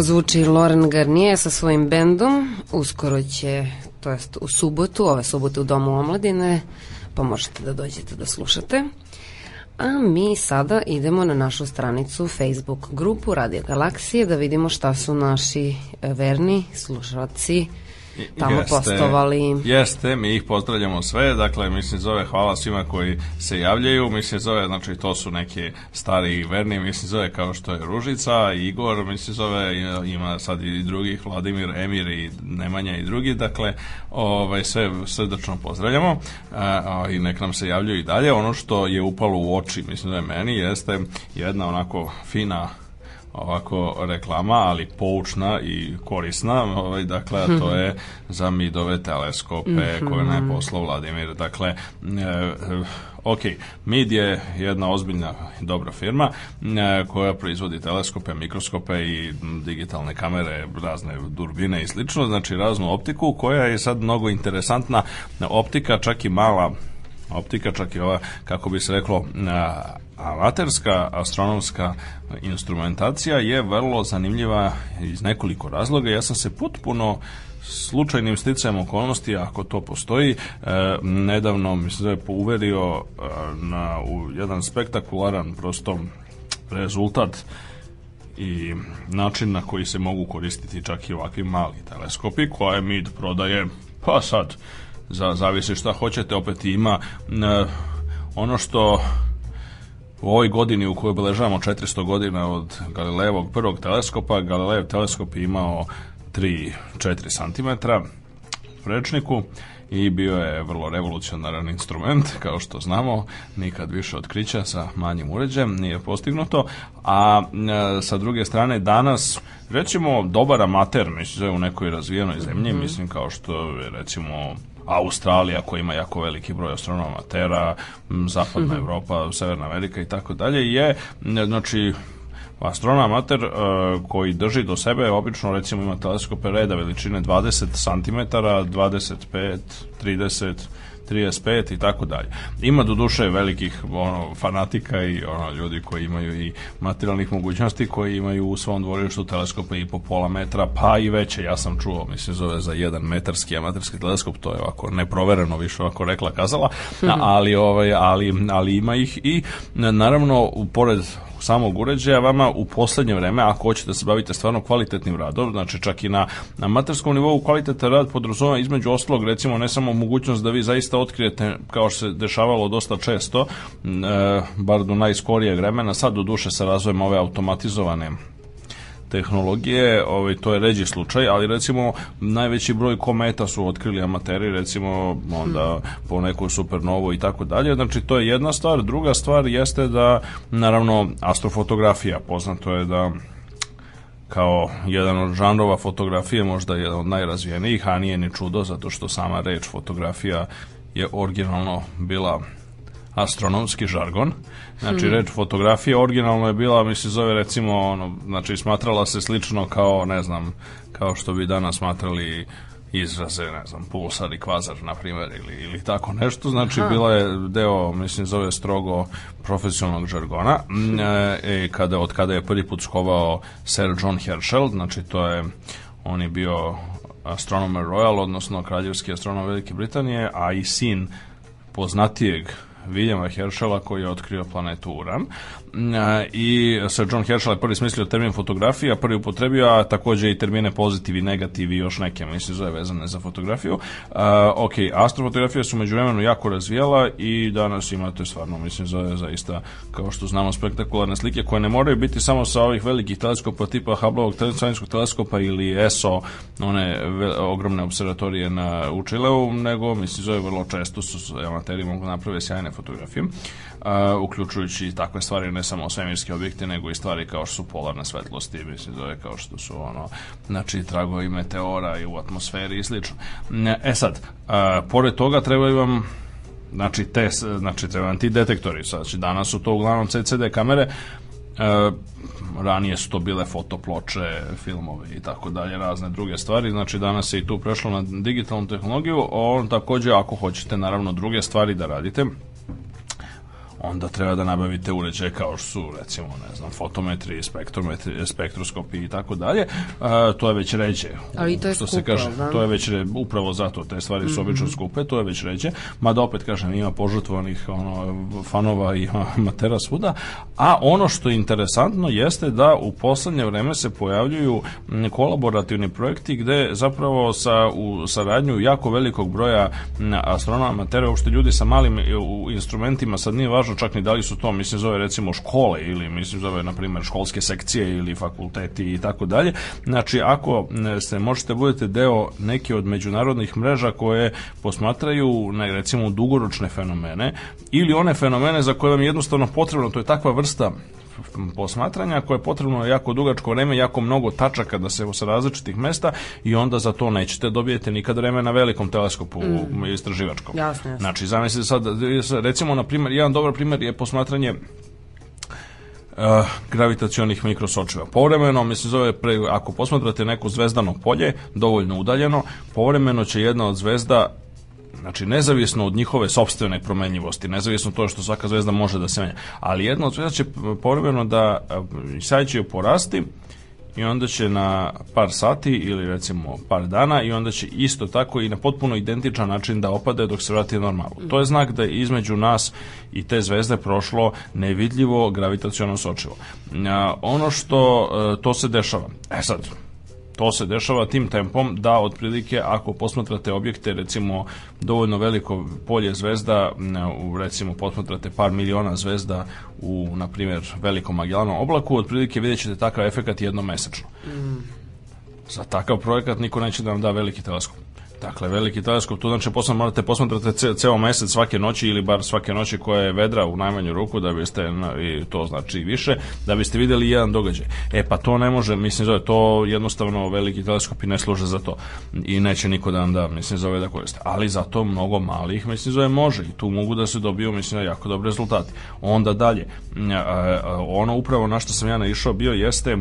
tako zvuči Loren Garnier sa svojim bendom. Uskoro će, to jest u subotu, ove subote u Domu omladine, pa možete da dođete da slušate. A mi sada idemo na našu stranicu Facebook grupu Radio Galaksije da vidimo šta su naši e, verni slušalci tamo jeste, postovali. Jeste, mi ih pozdravljamo sve, dakle, mislim zove hvala svima koji se javljaju, mislim zove, znači to su neki stari i verni, mislim zove kao što je Ružica, Igor, mislim zove, ima sad i drugih, Vladimir, Emir i Nemanja i drugi, dakle, ovaj, sve srdečno pozdravljamo a, i nek nam se javljaju i dalje. Ono što je upalo u oči, mislim zove, da meni, jeste jedna onako fina ovako reklama, ali poučna i korisna, ovaj, dakle, to je za midove teleskope mm -hmm. koje nam je Vladimir. Dakle, e, e, ok, MID je jedna ozbiljna i dobra firma e, koja proizvodi teleskope, mikroskope i digitalne kamere, razne durbine i slično, znači raznu optiku koja je sad mnogo interesantna optika, čak i mala optika, čak i ova, kako bi se reklo, amaterska astronomska instrumentacija je vrlo zanimljiva iz nekoliko razloga. Ja sam se potpuno slučajnim sticajem okolnosti, ako to postoji, e, nedavno mi se uverio e, na u jedan spektakularan prosto rezultat i način na koji se mogu koristiti čak i ovakvi mali teleskopi koje MID prodaje, pa sad, za, zavisi šta hoćete, opet ima e, ono što U ovoj godini u kojoj obeležavamo 400 godina od Galilejevog prvog teleskopa, Galilejev teleskop je imao 3-4 cm u prečniku i bio je vrlo revolucionaran instrument, kao što znamo, nikad više otkrića sa manjim uređajem nije postignuto, a e, sa druge strane danas recimo, dobar amater, mislim, u nekoj razvijenoj zemlji, mm -hmm. mislim kao što recimo Australija koja ima jako veliki broj astronoma astronomatera, zapadna mhm. Evropa, Severna Amerika i tako dalje je znači Astronomater uh, e, koji drži do sebe obično recimo ima teleskope reda veličine 20 cm, 25, 30 35 i tako dalje. Ima do duše velikih ono, fanatika i ono, ljudi koji imaju i materijalnih mogućnosti, koji imaju u svom dvorištu teleskope i po pola metra, pa i veće, ja sam čuo, mislim, zove za jedan metarski amaterski teleskop, to je ovako neprovereno više ovako rekla kazala, mhm. ali, ovaj, ali, ali ima ih i naravno, pored samog uređaja vama u poslednje vreme, ako hoćete da se bavite stvarno kvalitetnim radom, znači čak i na, na materskom nivou kvalitetan rad podrazumeva između ostalog recimo ne samo mogućnost da vi zaista otkrijete kao što se dešavalo dosta često, e, bar do najskorijeg vremena, sad do duše sa razvojem ove automatizovane tehnologije, ovaj, to je ređi slučaj, ali recimo najveći broj kometa su otkrili amateri, recimo onda hmm. po nekoj supernovo i tako dalje, znači to je jedna stvar, druga stvar jeste da naravno astrofotografija, poznato je da kao jedan od žanrova fotografije, možda jedan od najrazvijenijih, a nije ni čudo zato što sama reč fotografija je originalno bila astronomski žargon. Znači, hmm. reč fotografija originalno je bila, mi se zove recimo, ono, znači, smatrala se slično kao, ne znam, kao što bi danas smatrali izraze, ne znam, pulsar i kvazar, na primjer, ili, ili tako nešto. Znači, Aha. bila je deo, mislim, zove strogo profesionalnog žargona. Mm, e, kada, od kada je prvi put skovao Sir John Herschel, znači, to je, on je bio astronomer royal, odnosno kraljevski astronom Velike Britanije, a i sin poznatijeg Viljama Heršela koji je otkrio planetu Uran. Mm, i Sir John Herschel je prvi smislio termin fotografija, prvi upotrebio, a takođe i termine pozitiv i negativ i još neke, mislim, zove vezane za fotografiju. Uh, ok, astrofotografija su među vremenu jako razvijala i danas imate stvarno, mislim, zove zaista, kao što znamo, spektakularne slike koje ne moraju biti samo sa ovih velikih teleskopa tipa Hubbleovog teleskopskog teleskopa ili ESO, one ogromne observatorije na Učileu, nego, mislim, zove vrlo često su amateri mogu napraviti sjajne fotografije. Uh, uh, uključujući takve stvari ne samo svemirske objekte, nego i stvari kao što su polarna polarne i mislim zove da kao što su ono, znači tragovi meteora i u atmosferi i slično. E sad, uh, pored toga trebaju vam znači te, znači treba vam ti detektori, znači danas su to uglavnom CCD kamere, E, ranije su to bile fotoploče, filmove i tako dalje, razne druge stvari, znači danas se i tu prešlo na digitalnu tehnologiju, on takođe ako hoćete naravno druge stvari da radite, onda treba da nabavite uređaje kao što su recimo ne znam fotometri, spektrometri, spektroskopi i tako dalje. To je već ređe. Ali to je što skupo, se kaže, da? to je već re, upravo zato te stvari su mm -hmm. obično mhm. skupe, to je već ređe. Mada opet kažem ima požrtvovanih ono fanova i amatera svuda, a ono što je interesantno jeste da u poslednje vreme se pojavljuju kolaborativni projekti gde zapravo sa u saradnju jako velikog broja astronoma, amatera, uopšte ljudi sa malim u instrumentima, sad nije važno tačno čak ni da li su to, mislim, zove recimo škole ili, mislim, zove, na primer, školske sekcije ili fakulteti i tako dalje. Znači, ako se možete budete deo neke od međunarodnih mreža koje posmatraju, ne, recimo, dugoročne fenomene ili one fenomene za koje vam je jednostavno potrebno, to je takva vrsta posmatranja koje je potrebno jako dugačko vreme, jako mnogo tačaka da se sa različitih mesta i onda za to nećete dobijete nikad vreme na velikom teleskopu mm. istraživačkom. Jasno, jasno. Znači, zamislite sad, recimo, na primjer, jedan dobar primjer je posmatranje uh, gravitacionih mikrosočeva. Povremeno, mislim, zove, pre, ako posmatrate neko zvezdano polje, dovoljno udaljeno, povremeno će jedna od zvezda Znači, nezavisno od njihove sobstvene promenljivosti, nezavisno to što svaka zvezda može da se menja. Ali jedna od zvezda će povremeno da e, sad će porasti i onda će na par sati ili recimo par dana i onda će isto tako i na potpuno identičan način da opade dok se vrati normalu. To je znak da je između nas i te zvezde prošlo nevidljivo gravitacijono sočivo. Ono što e, to se dešava. E sad, to se dešava tim tempom da otprilike ako posmatrate objekte recimo dovoljno veliko polje zvezda recimo posmatrate par miliona zvezda u na primjer velikom Magellanom oblaku otprilike vidjet ćete takav efekat jednomesečno. Mm. Za takav projekat niko neće da nam da veliki teleskop. Dakle, veliki teleskop, tu znači posle morate posmatrati ce, ceo mesec svake noći ili bar svake noći koja je vedra u najmanju ruku da biste, i to znači i više, da biste videli jedan događaj. E pa to ne može, mislim zove, to jednostavno veliki teleskopi ne služe za to i neće niko da vam da, mislim zove da koriste. Ali zato mnogo malih, mislim zove, može i tu mogu da se dobiju, mislim, da jako dobre rezultate. Onda dalje, ono upravo na što sam ja naišao bio jeste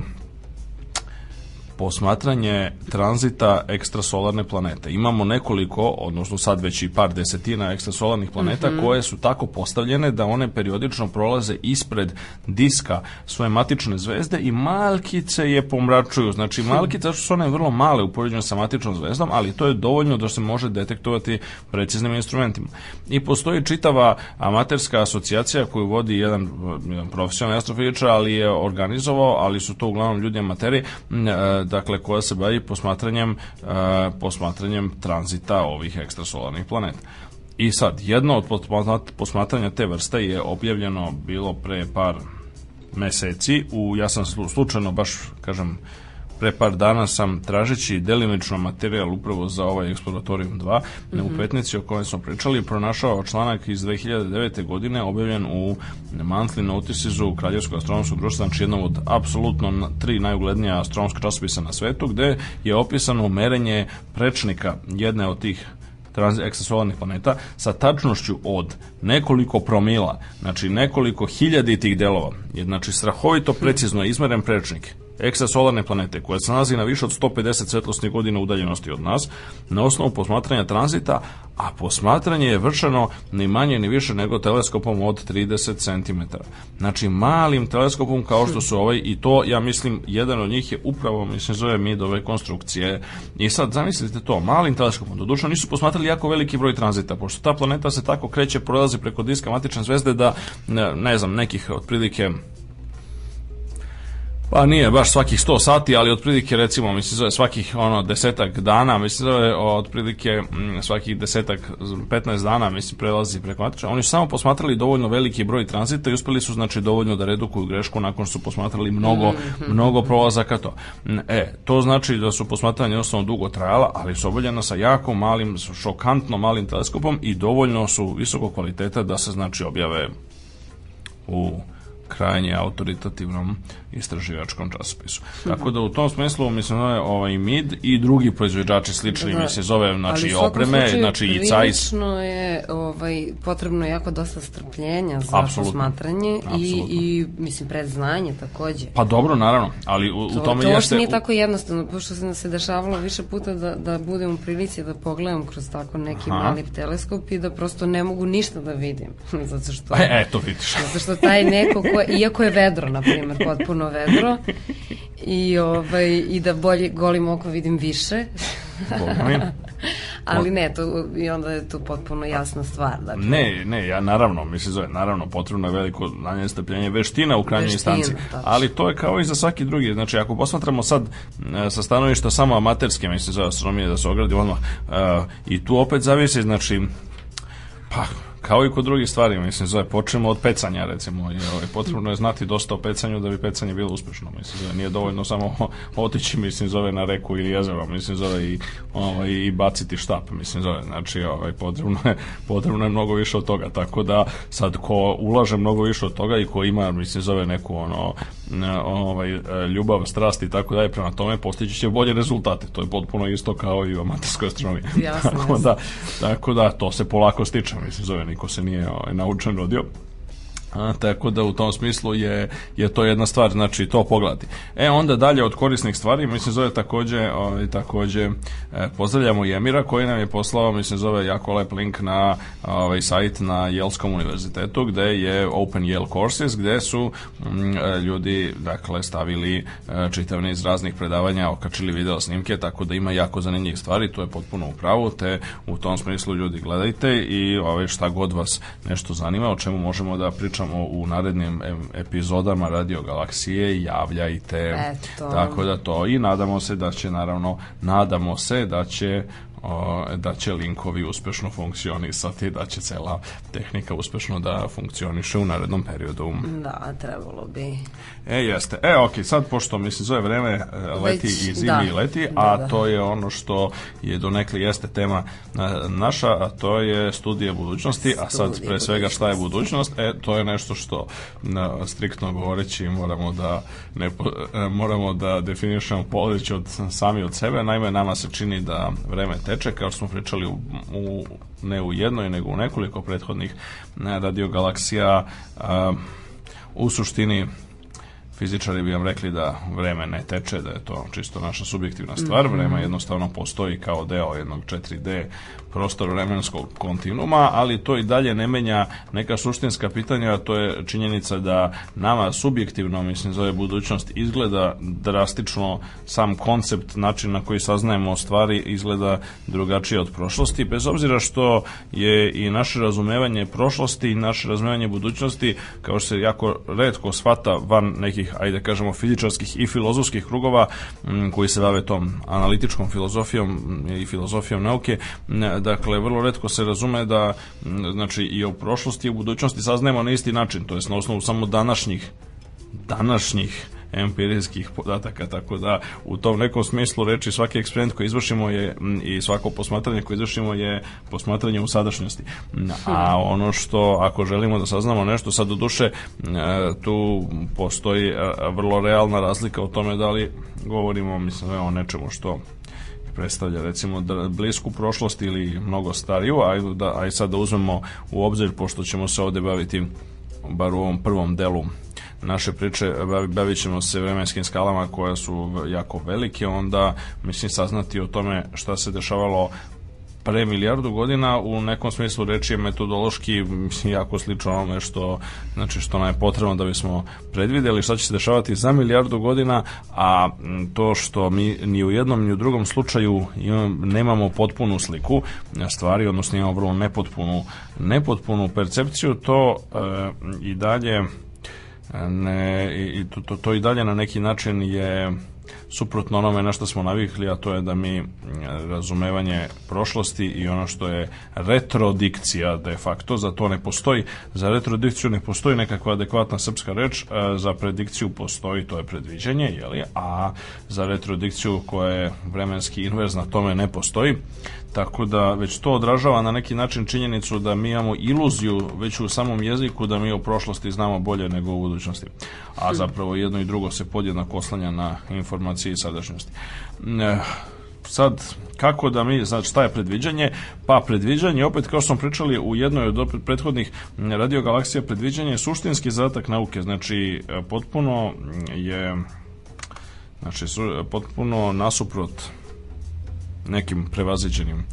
posmatranje tranzita ekstrasolarne planete. Imamo nekoliko, odnosno sad već i par desetina ekstrasolarnih planeta mm -hmm. koje su tako postavljene da one periodično prolaze ispred diska svoje matične zvezde i malkice je pomračuju. Znači malkice su one vrlo male u poređenju sa matičnom zvezdom, ali to je dovoljno da se može detektovati preciznim instrumentima. I postoji čitava amaterska asocijacija koju vodi jedan, jedan profesionalni astrofizičar, ali je organizovao, ali su to uglavnom ljudi amateri, dakle, koja se bavi posmatranjem, e, posmatranjem tranzita ovih ekstrasolarnih planeta. I sad, jedno od posmatranja te vrste je objavljeno bilo pre par meseci, u, ja sam slučajno baš, kažem, pre par dana sam tražeći delimično materijal upravo za ovaj Exploratorijum 2 mm -hmm. u Petnici o kojem smo pričali pronašao članak iz 2009. godine objavljen u Monthly notices Noticesu Kraljevskog astronomskog društva, znači jednom od apsolutno tri najuglednija astronomska časopisa na svetu, gde je opisano merenje prečnika jedne od tih ekstrasolarnih planeta sa tačnošću od nekoliko promila, znači nekoliko hiljaditih delova, je, znači strahovito precizno izmeren prečnik ekstrasolarne planete koja se nalazi na više od 150 svetlosnih godina udaljenosti od nas na osnovu posmatranja tranzita, a posmatranje je vršeno ni manje ni više nego teleskopom od 30 cm. Znači malim teleskopom kao što su ovaj i to ja mislim jedan od njih je upravo mislim zove mid ove konstrukcije. I sad zamislite to, malim teleskopom doduše nisu posmatrali jako veliki broj tranzita pošto ta planeta se tako kreće, prolazi preko diska matične zvezde da ne, ne znam nekih otprilike Pa nije baš svakih 100 sati, ali otprilike recimo mi se svakih ono desetak dana, mi se zove otprilike mm, svakih desetak 15 dana mislim prelazi preko matiča. Oni su samo posmatrali dovoljno veliki broj tranzita i uspeli su znači dovoljno da redukuju grešku nakon što su posmatrali mnogo mm -hmm. mnogo prolazaka to. Mm, e, to znači da su posmatranje osnovno dugo trajala, ali su obavljena sa jako malim, šokantno malim teleskopom i dovoljno su visokog kvaliteta da se znači objave u krajnje autoritativnom istraživačkom časopisu. Tako da u tom smislu mislim da je ovaj MID i drugi proizvođači slični da. mi se zove znači Ali opreme, slučaju, znači i CAIS. je ovaj potrebno jako dosta strpljenja za Absolutno. posmatranje Absolutno. i i mislim predznanje takođe. Pa dobro, naravno, ali u, to, u tome to jeste... To nije tako jednostavno, pošto se se dešavalo više puta da, da budem u prilici da pogledam kroz tako neki Aha. mali teleskop i da prosto ne mogu ništa da vidim. zato što... E, eto vidiš. Zato što taj neko ko, iako je vedro, na primer potpuno crno vedro i, ovaj, i da bolje golim oko vidim više. Ali ne, to, i onda je to potpuno jasna stvar. Dakle. Ne, ne, ja naravno, mislim zove, naravno, potrebno je veliko znanje strpljenje, veština u krajnjoj instanci. Ali to je kao i za svaki drugi. Znači, ako posmatramo sad e, sa stanovišta samo amaterske, mislim zove, astronomije da se ogradi odmah, e, i tu opet zavisi, znači, pa, Kao i kod drugih stvari, mislim, zove, počnemo od pecanja, recimo, i ovaj, potrebno je znati dosta o pecanju da bi pecanje bilo uspešno, mislim, zove, nije dovoljno samo otići, mislim, zove, na reku ili jezero, mislim, zove, i, ovaj, i baciti štap, mislim, zove, znači, ovaj, potrebno, je, potrebno je mnogo više od toga, tako da sad ko ulaže mnogo više od toga i ko ima, mislim, zove, neku, ono, ovaj, ljubav, strast i tako dalje, prema tome postići će bolje rezultate, to je potpuno isto kao i u amaterskoj astronomiji. Jasno, tako, da, tako da, to se polako stiče, mislim, zove, i ko se nije ovaj, naučan rodio A, tako da u tom smislu je, je to jedna stvar, znači to pogledi. E onda dalje od korisnih stvari, se zove takođe, ovaj, takođe e, pozdravljamo i Emira koji nam je poslao, se zove jako lep link na ovaj, sajt na Jelskom univerzitetu gde je Open Yale Courses gde su m, mm, e, ljudi dakle stavili e, čitav niz raznih predavanja, okačili video snimke tako da ima jako zanimljivih stvari, to je potpuno u pravu, te u tom smislu ljudi gledajte i ovaj, šta god vas nešto zanima, o čemu možemo da pričamo pričamo u narednim epizodama Radio Galaksije, javljajte. Eto. Tako da to i nadamo se da će naravno, nadamo se da će da će linkovi uspešno funkcionisati, da će cela tehnika uspešno da funkcioniše u narednom periodu. Da, trebalo bi. E, jeste. E, ok, sad pošto, mislim, zove vreme e, leti Već, i da. zimi da. leti, a da, da. to je ono što je donekli jeste tema e, naša, a to je studije budućnosti, Studije a sad pre svega šta je budućnost, e, to je nešto što na, striktno govoreći moramo da, ne, e, moramo da definišemo poleći od, sami od sebe, naime nama se čini da vreme teče, kao smo pričali u, u, ne u jednoj, nego u nekoliko prethodnih eh, radiogalaksija, a, eh, u suštini fizičari bi vam rekli da vreme ne teče, da je to čisto naša subjektivna stvar, mhm. vreme jednostavno postoji kao deo jednog 4D prostor vremenskog kontinuma, ali to i dalje ne menja neka suštinska pitanja, to je činjenica da nama subjektivno, mislim, zove budućnost izgleda drastično sam koncept, način na koji saznajemo stvari izgleda drugačije od prošlosti, bez obzira što je i naše razumevanje prošlosti i naše razumevanje budućnosti, kao što se jako redko shvata van nekih, ajde kažemo, fizičarskih i filozofskih krugova koji se bave tom analitičkom filozofijom i filozofijom nauke, dakle vrlo redko se razume da znači i o prošlosti i o budućnosti saznajemo na isti način, to jest na osnovu samo današnjih današnjih empirijskih podataka, tako da u tom nekom smislu reči svaki eksperiment koji izvršimo je i svako posmatranje koje izvršimo je posmatranje u sadašnjosti. A hmm. ono što ako želimo da saznamo nešto sad do duše, e, tu postoji e, vrlo realna razlika o tome da li govorimo mislim, o nečemu što predstavlja recimo da blisku prošlost ili mnogo stariju, aj, da, aj sad da uzmemo u obzir, pošto ćemo se ovde baviti bar u ovom prvom delu naše priče, bavit ćemo se vremenskim skalama koja su jako velike, onda mislim saznati o tome šta se dešavalo pre milijardu godina u nekom smislu reči je metodološki jako slično onome što, znači, što nam je potrebno da bismo predvideli šta će se dešavati za milijardu godina, a to što mi ni u jednom ni u drugom slučaju imam, nemamo potpunu sliku stvari, odnosno imamo vrlo nepotpunu, nepotpunu percepciju, to e, i dalje e, ne, i to, to, to i dalje na neki način je suprotno onome na što smo navikli, a to je da mi e, razumevanje prošlosti i ono što je retrodikcija de facto, za to ne postoji. Za retrodikciju ne postoji nekakva adekvatna srpska reč, e, za predikciju postoji, to je predviđanje, jeli? a za retrodikciju koja je vremenski inverzna tome ne postoji. Tako da već to odražava na neki način činjenicu da mi imamo iluziju već u samom jeziku da mi o prošlosti znamo bolje nego u budućnosti. A hmm. zapravo jedno i drugo se podjednako oslanja na informacije i sadašnjosti. Eh, sad, kako da mi, znači šta je predviđanje? Pa predviđanje, opet kao što smo pričali u jednoj od prethodnih mm, radiogalaksija, predviđanje je suštinski zadatak nauke, znači eh, potpuno je znači eh, potpuno nasuprot nekim prevaziđenim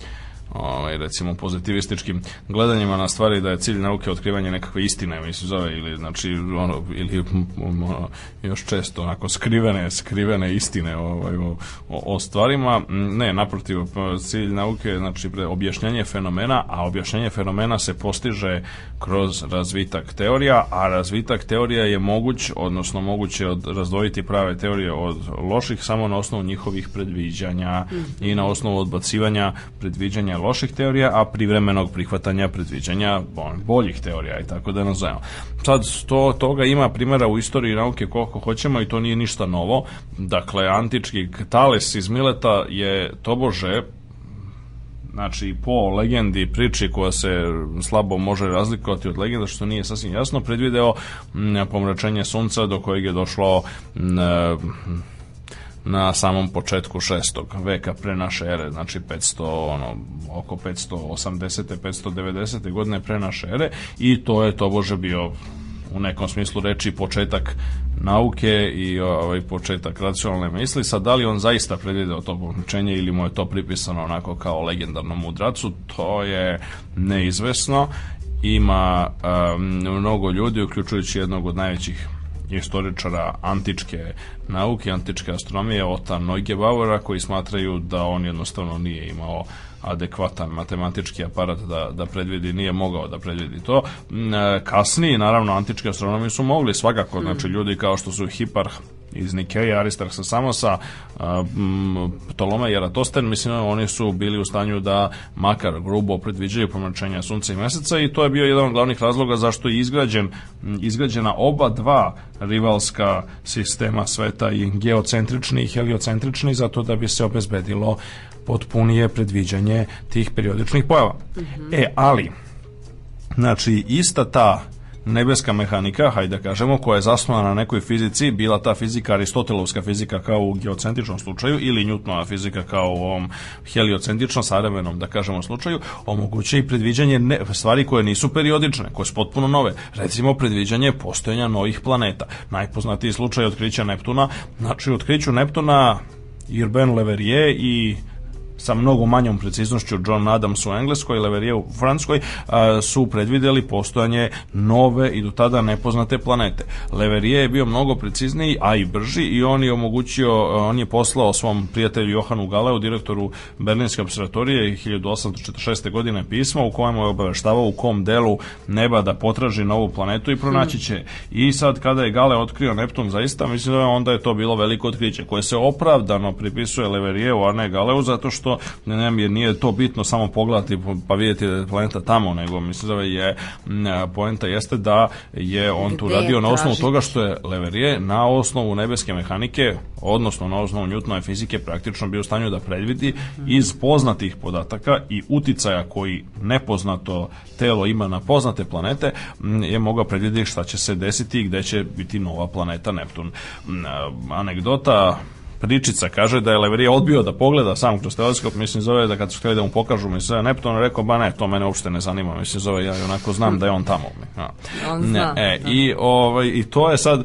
ovaj, recimo pozitivističkim gledanjima na stvari da je cilj nauke otkrivanje nekakve istine, mi se zove, ili znači ono, ili ono, još često onako skrivene, skrivene istine ovaj, o, o, stvarima. Ne, naprotiv, cilj nauke znači objašnjenje fenomena, a objašnjenje fenomena se postiže kroz razvitak teorija, a razvitak teorija je moguć, odnosno moguće od, razdvojiti prave teorije od loših samo na osnovu njihovih predviđanja mm. i na osnovu odbacivanja predviđanja loših teorija, a privremenog prihvatanja predviđanja boljih teorija i tako da nazovemo. Sad, to, toga ima primjera u istoriji nauke koliko hoćemo i to nije ništa novo. Dakle, antički Tales iz Mileta je tobože znači po legendi priči koja se slabo može razlikovati od legenda što nije sasvim jasno predvideo mm, pomračenje sunca do kojeg je došlo mm, na samom početku 6. veka pre naše ere, znači 500, ono, oko 580. 590. godine pre naše ere i to je to bože bio u nekom smislu reči početak nauke i ovaj početak racionalne misli. Sad, da li on zaista predvideo to poključenje ili mu je to pripisano onako kao legendarnom mudracu, to je neizvesno. Ima um, mnogo ljudi, uključujući jednog od najvećih istoričara antičke nauke, antičke astronomije, Ota Neugebauera, koji smatraju da on jednostavno nije imao adekvatan matematički aparat da, da predvidi, nije mogao da predvidi to. Mm, e, Kasniji, naravno, antički astronomi su mogli svakako, znači mm. ljudi kao što su Hiparh, iz Nikeje, Aristar sa Samosa, Ptolomej Jaratosten, mislim da oni su bili u stanju da makar grubo predviđaju pomračenja sunca i meseca i to je bio jedan od glavnih razloga zašto je izgrađen, izgrađena oba dva rivalska sistema sveta i geocentrični i heliocentrični zato da bi se obezbedilo potpunije predviđanje tih periodičnih pojava. Mm -hmm. E, ali, znači, ista ta nebeska mehanika, hajde da kažemo, koja je zasnovana na nekoj fizici, bila ta fizika aristotelovska fizika kao u geocentričnom slučaju ili Newtonova fizika kao u ovom heliocentričnom, savremenom, da kažemo, slučaju, omogućuje i predviđanje ne, stvari koje nisu periodične, koje su potpuno nove. Recimo, predviđanje postojanja novih planeta. Najpoznatiji slučaj otkrića Neptuna, znači otkriću Neptuna Irben Leverrier i sa mnogo manjom preciznošću John Adams u Engleskoj, i Leverije u Francuskoj, su predvideli postojanje nove i do tada nepoznate planete. Leverije je bio mnogo precizniji, a i brži i on je omogućio, on je poslao svom prijatelju Johanu Galeu, direktoru Berlinske observatorije 1846. godine pismo u kojem je obaveštavao u kom delu neba da potraži novu planetu i pronaći će. I sad kada je Gale otkrio Neptun zaista, mislim da onda je to bilo veliko otkriće koje se opravdano pripisuje Leverijevu, a ne Galeu, zato što što ne, ne, jer nije to bitno samo pogledati pa vidjeti da je planeta tamo, nego mislim da je poenta jeste da je on tu radio na osnovu toga što je Leverrier na osnovu nebeske mehanike, odnosno na osnovu Newtonove fizike praktično bio u stanju da predvidi iz poznatih podataka i uticaja koji nepoznato telo ima na poznate planete je mogao predvidjeti šta će se desiti i gde će biti nova planeta Neptun. Anegdota Ričica kaže da je Leverija odbio da pogleda sam kroz teleskop, mislim zove da kad su htjeli da mu pokažu mi sve Neptun, rekao ba ne, to mene uopšte ne zanima, mislim zove ja i onako znam da je on tamo. Ja. On zna. Ne, e, da. i, ovaj, I to je sad,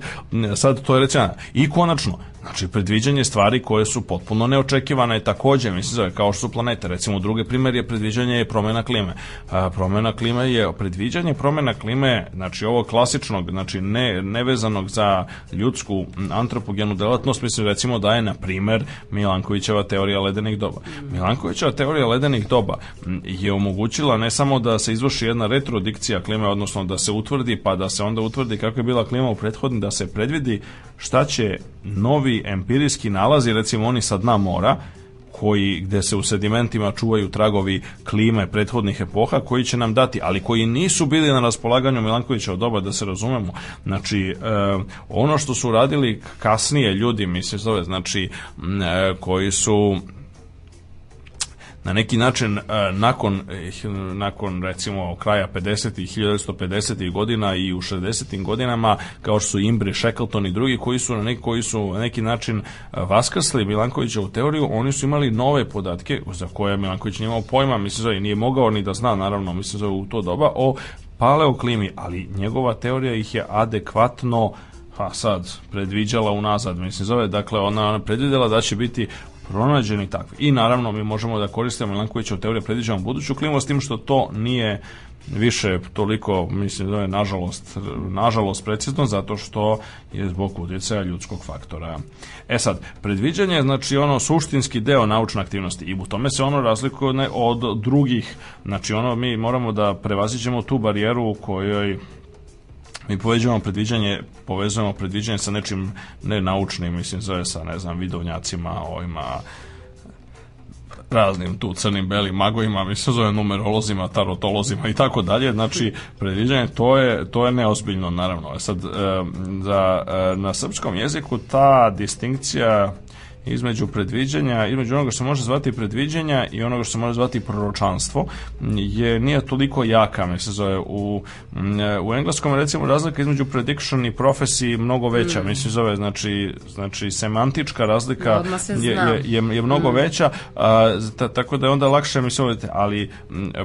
sad to je rečeno. I konačno, Znači, predviđanje stvari koje su potpuno neočekivane je takođe, mislim, zove, kao što su planete. Recimo, drugi primer je predviđanje promjena klime. A, promjena klime je, predviđanje promjena klime, znači, ovo klasičnog, znači, ne, nevezanog za ljudsku antropogenu delatnost, mislim, recimo, da je, na primer, Milankovićeva teorija ledenih doba. Milankovićeva teorija ledenih doba je omogućila ne samo da se izvrši jedna retrodikcija klime, odnosno da se utvrdi, pa da se onda utvrdi kako je bila klima u prethodni, da se predvidi šta će novi empirijski nalazi, recimo oni sa dna mora, koji, gde se u sedimentima čuvaju tragovi klime prethodnih epoha koji će nam dati, ali koji nisu bili na raspolaganju Milankovića od doba, da se razumemo. Znači, eh, ono što su radili kasnije ljudi, mislim se zove, znači, eh, koji su na neki način e, nakon, e, nakon recimo kraja 50. i 1950. godina i u 60. godinama kao što su Imbri, Shackleton i drugi koji su na neki, koji su na neki način e, vaskrsli u teoriju, oni su imali nove podatke za koje Milanković nije imao pojma, mislim da i nije mogao ni da zna naravno, mislim da u to doba o paleoklimi, ali njegova teorija ih je adekvatno pa sad predviđala unazad, mislim zove, dakle ona predvidela da će biti pronađeni takvi. I naravno mi možemo da koristimo Milankovićevu teoriju predviđamo buduću klimu s tim što to nije više toliko, mislim da je nažalost, nažalost precizno zato što je zbog utjecaja ljudskog faktora. E sad, predviđanje je znači ono suštinski deo naučne aktivnosti i u tome se ono razlikuje od drugih. Znači ono mi moramo da prevaziđemo tu barijeru u kojoj mi poveđamo predviđanje, povezujemo predviđanje sa nečim nenaučnim, mislim, zove sa, ne znam, vidovnjacima, ovima, raznim tu crnim, belim magovima, mi se zove numerolozima, tarotolozima i tako dalje. Znači, predviđanje, to je, to je neozbiljno, naravno. E sad, da, na srpskom jeziku ta distinkcija između predviđanja, između onoga što može zvati predviđanja i onoga što se može zvati proročanstvo je nije toliko jaka, nek se zove u, u engleskom recimo razlika između prediction i prophecy mnogo veća, mm. se zove znači znači semantička razlika je, je, je, je, mnogo mm. veća a, ta, tako da je onda lakše mislim ali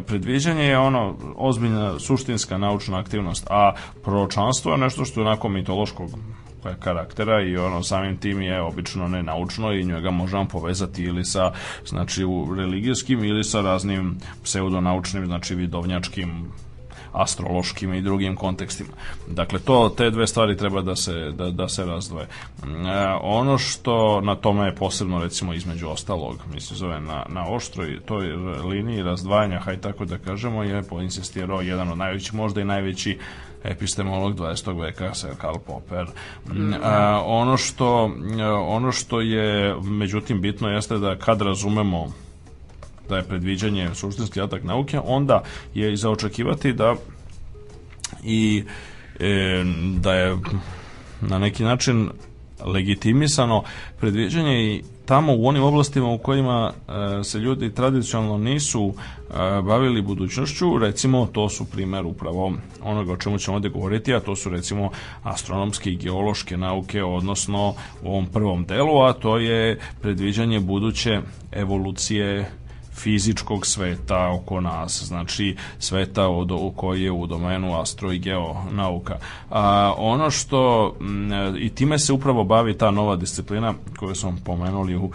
predviđanje je ono ozbiljna suštinska naučna aktivnost, a proročanstvo je nešto što je onako mitološkog karaktera i ono samim tim je obično nenaučno i njega možemo povezati ili sa znači u religijskim ili sa raznim pseudonaučnim znači vidovnjačkim astrološkim i drugim kontekstima. Dakle, to, te dve stvari treba da se, da, da se razdvoje. E, ono što na tome je posebno, recimo, između ostalog, mislim, zove na, na oštroj toj liniji razdvajanja, haj tako da kažemo, je poinsistirao jedan od najvećih, možda i najveći epistemolog 20. veka Sir Karl Popper. Mhm. Mm. A, ono što e, ono što je međutim bitno jeste da kad razumemo da je predviđanje suštinski atak nauke, onda je i zaočekivati da i e, da je na neki način legitimisano predviđanje i tamo u onim oblastima u kojima e, se ljudi tradicionalno nisu e, bavili budućnošću, recimo to su primer upravo onoga o čemu ćemo ovde govoriti, a to su recimo astronomske i geološke nauke, odnosno u ovom prvom delu, a to je predviđanje buduće evolucije fizičkog sveta oko nas, znači sveta od, u koji je u domenu astro i geonauka. A, ono što i time se upravo bavi ta nova disciplina koju smo pomenuli u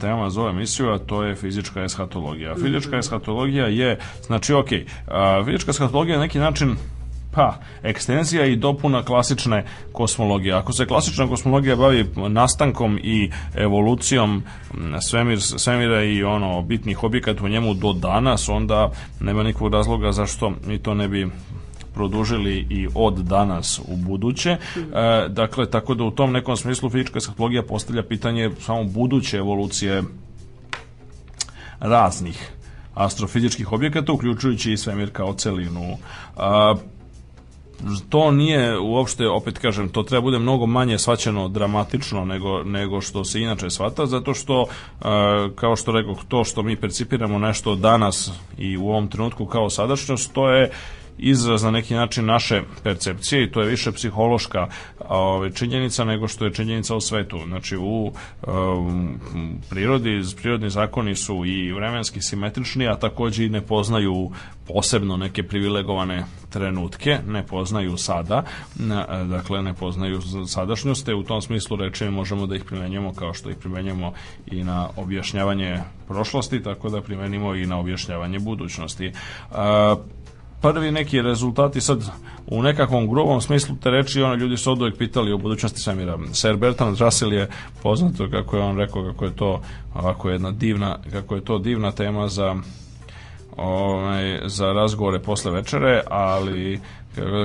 tema za ovu emisiju, a to je fizička eshatologija. Fizička mhm. eshatologija je, znači ok, a, fizička eshatologija je neki način Pa, ekstenzija i dopuna klasične kosmologije. Ako se klasična kosmologija bavi nastankom i evolucijom svemir, svemira i ono bitnih objekata u njemu do danas, onda nema nikog razloga zašto mi to ne bi produžili i od danas u buduće. E, dakle, tako da u tom nekom smislu fizička eskatologija postavlja pitanje samo buduće evolucije raznih astrofizičkih objekata, uključujući i svemir kao celinu. A, to nije uopšte, opet kažem, to treba bude mnogo manje svaćeno dramatično nego, nego što se inače svata, zato što, e, kao što rekao, to što mi percipiramo nešto danas i u ovom trenutku kao sadašnjost, to je izraz na neki način naše percepcije i to je više psihološka ovaj, činjenica nego što je činjenica u svetu. Znači u um, prirodi, prirodni zakoni su i vremenski simetrični, a takođe i ne poznaju posebno neke privilegovane trenutke, ne poznaju sada, e, dakle ne poznaju sadašnjost, te u tom smislu reči možemo da ih primenjamo kao što ih primenjamo i na objašnjavanje prošlosti, tako da primenimo i na objašnjavanje budućnosti prvi neki rezultati sad u nekakvom grubom smislu te reči ono ljudi su oduvek pitali o budućnosti Samira Sir Bertrand Russell je poznato kako je on rekao kako je to ovako jedna divna kako je to divna tema za ovaj, za razgovore posle večere, ali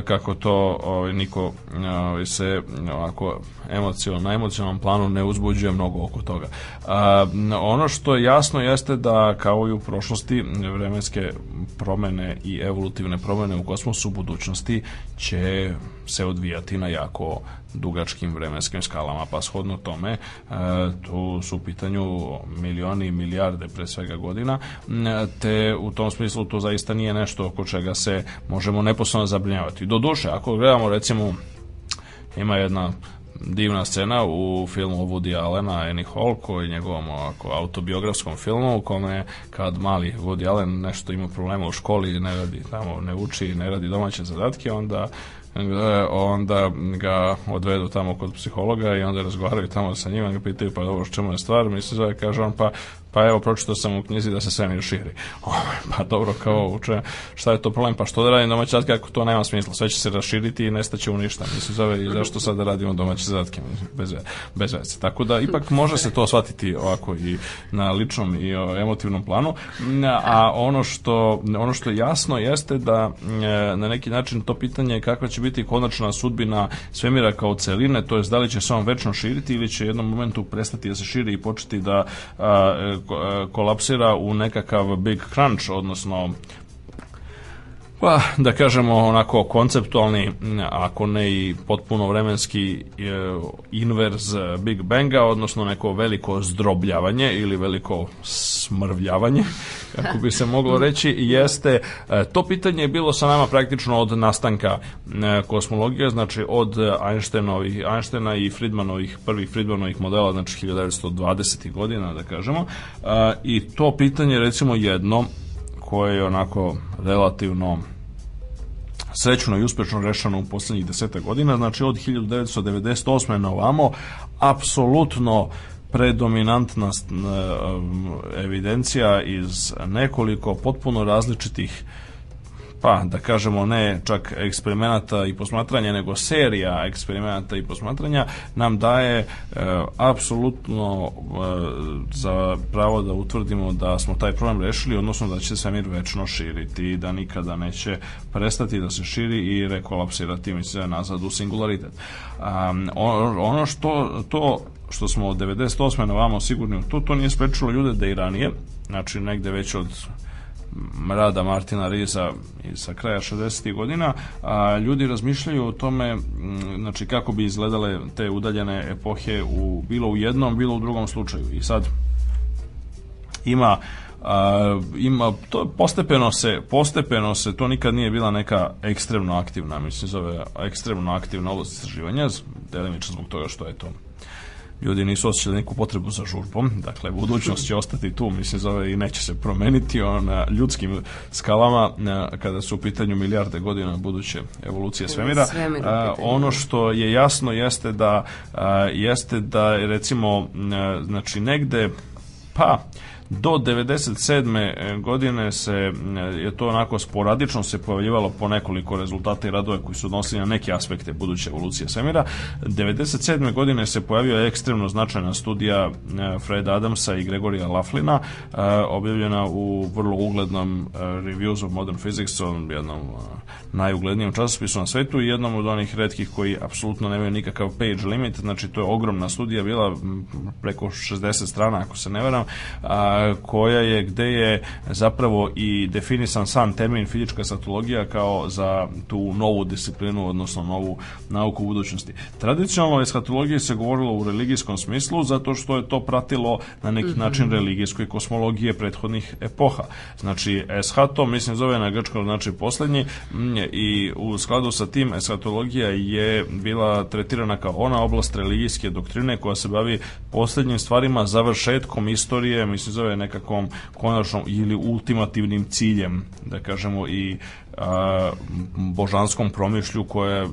kako to ovaj, niko ovaj, se ovako emocionalno na emocionalnom planu ne uzbuđuje mnogo oko toga. A, ono što je jasno jeste da kao i u prošlosti vremenske promene i evolutivne promene u kosmosu u budućnosti će se odvijati na jako dugačkim vremenskim skalama, pa shodno tome e, tu su u pitanju milioni i milijarde pre svega godina, e, te u tom smislu to zaista nije nešto oko čega se možemo neposledno zabrinjavati. Do duše, ako gledamo recimo ima jedna divna scena u filmu Woody Allena Annie Hall koji njegovom ovako, autobiografskom filmu u kome kad mali Woody Allen nešto ima problema u školi ne radi tamo ne uči ne radi domaće zadatke onda eh, onda ga odvedu tamo kod psihologa i onda razgovaraju tamo sa njima ga pitaju pa dobro što čemu je stvar mislim da kaže on pa pa evo, pročitao sam u knjizi da se svemir širi. Ovaj, pa dobro, kao uče, šta je to problem? Pa što da radim domaće zadatke ako to nema smisla? Sve će se raširiti i nestaće u ništa. Mislim, zove i zašto sad da radimo domaće zadatke? Bez, bez veze. Tako da, ipak može se to shvatiti ovako i na ličnom i emotivnom planu. A ono što, ono što jasno jeste da e, na neki način to pitanje je kakva će biti konačna sudbina svemira kao celine, to je da li će se on večno širiti ili će u jednom momentu prestati da se širi i početi da a, e, kolapsira u nekakav big crunch, odnosno Pa, da kažemo, onako konceptualni, ako ne i potpuno vremenski e, inverz e, Big Banga, odnosno neko veliko zdrobljavanje ili veliko smrvljavanje, kako bi se moglo reći, jeste, e, to pitanje je bilo sa nama praktično od nastanka e, kosmologije, znači od Einsteinovih, Einsteina i Friedmanovih, prvih Friedmanovih modela, znači 1920. godina, da kažemo, e, i to pitanje, recimo, jedno koje je onako relativno srećno i uspešno rešeno u poslednjih deseta godina, znači od 1998. na ovamo, apsolutno predominantna eh, evidencija iz nekoliko potpuno različitih pa da kažemo ne čak eksperimenata i posmatranja nego serija eksperimenata i posmatranja nam daje e, apsolutno e, za pravo da utvrdimo da smo taj problem rešili odnosno da će se svemir večno širiti i da nikada neće prestati da se širi i rekolapsirati mislim nazad u singularitet. Um, ono što to što smo od 98. na vamo sigurni u to, to nije sprečilo ljude da i ranije, znači negde već od rada Martina Riza sa kraja 60. godina, a ljudi razmišljaju o tome znači kako bi izgledale te udaljene epohe u bilo u jednom, bilo u drugom slučaju. I sad ima a, ima to postepeno se postepeno se to nikad nije bila neka ekstremno aktivna mislim zove ekstremno aktivna oblast istraživanja delimično zbog toga što je to ljudi nisu osjećali neku potrebu za žurbom, dakle budućnost će ostati tu, mislim zove i neće se promeniti na ljudskim skalama kada su u pitanju milijarde godina buduće evolucije svemira. svemira ono što je jasno jeste da jeste da recimo znači negde pa Do 97. Eh, godine se eh, je to onako sporadično se pojavljivalo po nekoliko rezultata i radova koji su odnosili na neke aspekte buduće evolucije svemira. 97. godine se pojavio ekstremno značajna studija eh, Freda Adamsa i Gregorija Laflina objavljena u vrlo uglednom Reviews of Modern Physics, on jednom najuglednijem časopisu na svetu i jednom od onih redkih koji apsolutno nemaju nikakav page limit, znači to je ogromna studija bila preko 60 strana ako se ne veram, koja je gde je zapravo i definisan sam termin fizička satologija kao za tu novu disciplinu, odnosno novu nauku u budućnosti. Tradicionalno eshatologija se govorilo u religijskom smislu zato što je to pratilo na neki mhm. način religijskoj kosmologije prethodnih epoha. Znači, eshato, mislim, zove na grčkom znači poslednji mm, i u skladu sa tim eshatologija je bila tretirana kao ona oblast religijske doktrine koja se bavi poslednjim stvarima, završetkom istorije, mislim, zove države nekakvom konačnom ili ultimativnim ciljem, da kažemo, i a, božanskom promišlju koja,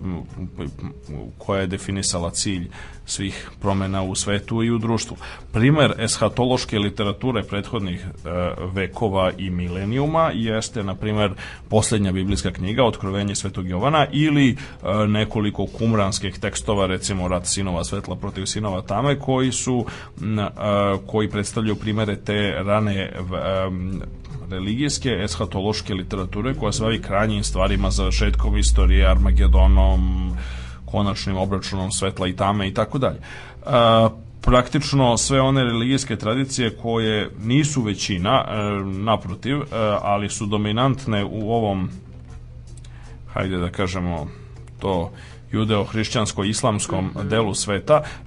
koja je definisala cilj svih promena u svetu i u društvu. Primer eshatološke literature prethodnih e, vekova i milenijuma jeste, na primer, poslednja biblijska knjiga, Otkrovenje svetog Jovana, ili e, nekoliko kumranskih tekstova, recimo Rat sinova svetla protiv sinova tame, koji su, e, koji predstavljaju primere te rane e, religijske, eshatološke literature koja se bavi krajnjim stvarima, završetkom istorije, Armagedonom, konačnim obračunom svetla i tame i tako dalje. E, praktično sve one religijske tradicije koje nisu većina, e, naprotiv, e, ali su dominantne u ovom, hajde da kažemo to, judeo-hrišćansko-islamskom mhm. delu sveta e,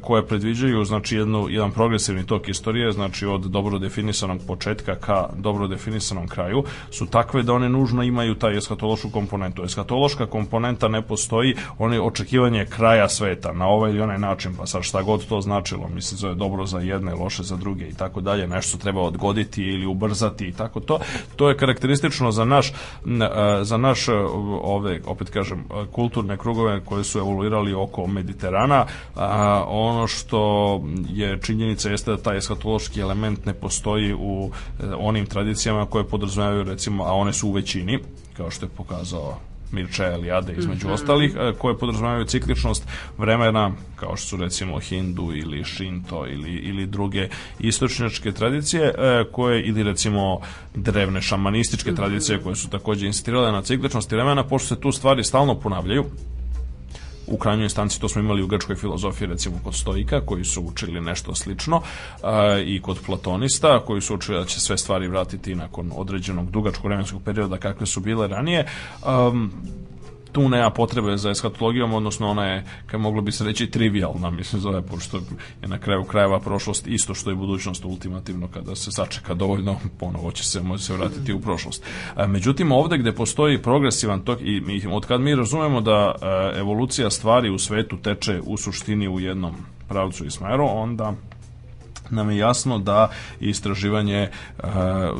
koje predviđaju znači jednu, jedan progresivni tok istorije znači od dobro definisanog početka ka dobro definisanom kraju su takve da one nužno imaju taj eskatološku komponentu. Eskatološka komponenta ne postoji, ono je očekivanje kraja sveta na ovaj ili onaj način, pa sad šta god to značilo, mislim to je dobro za jedne, loše za druge i tako dalje, nešto treba odgoditi ili ubrzati i tako to. To je karakteristično za naš e, za naš e, ove opet kažem kulturne krugove države koje su evoluirali oko Mediterana. A, ono što je činjenica jeste da taj eskatološki element ne postoji u eh, onim tradicijama koje podrazumevaju recimo, a one su u većini, kao što je pokazao Mirča Eliade između mm -hmm. ostalih, eh, koje podrazumevaju cikličnost vremena, kao što su recimo Hindu ili Shinto ili, ili druge istočnjačke tradicije, eh, koje ili recimo drevne šamanističke mm -hmm. tradicije koje su takođe insistirale na cikličnosti vremena, pošto se tu stvari stalno ponavljaju, u krajnjoj instanci to smo imali u grčkoj filozofiji recimo kod stoika koji su učili nešto slično a, i kod platonista koji su učili da će sve stvari vratiti nakon određenog dugačkog vremenskog perioda kakve su bile ranije um, tu nema potrebe za eskatologijom, odnosno ona je, kao moglo bi se reći, trivialna, mislim, zove, pošto je na kraju krajeva prošlost isto što i budućnost ultimativno kada se sačeka dovoljno, ponovo će se moći se vratiti u prošlost. Međutim, ovde gde postoji progresivan tok i, i od kad mi razumemo da evolucija stvari u svetu teče u suštini u jednom pravcu i smeru, onda nam je jasno da istraživanje e,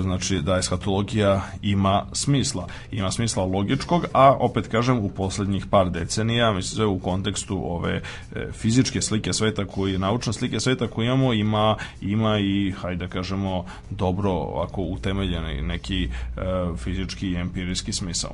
znači da eshatologija ima smisla. Ima smisla logičkog, a opet kažem u poslednjih par decenija, mislim u kontekstu ove e, fizičke slike sveta koji naučne slike sveta koje imamo ima ima i hajde da kažemo dobro ako utemeljeni neki e, fizički i empirijski smisao.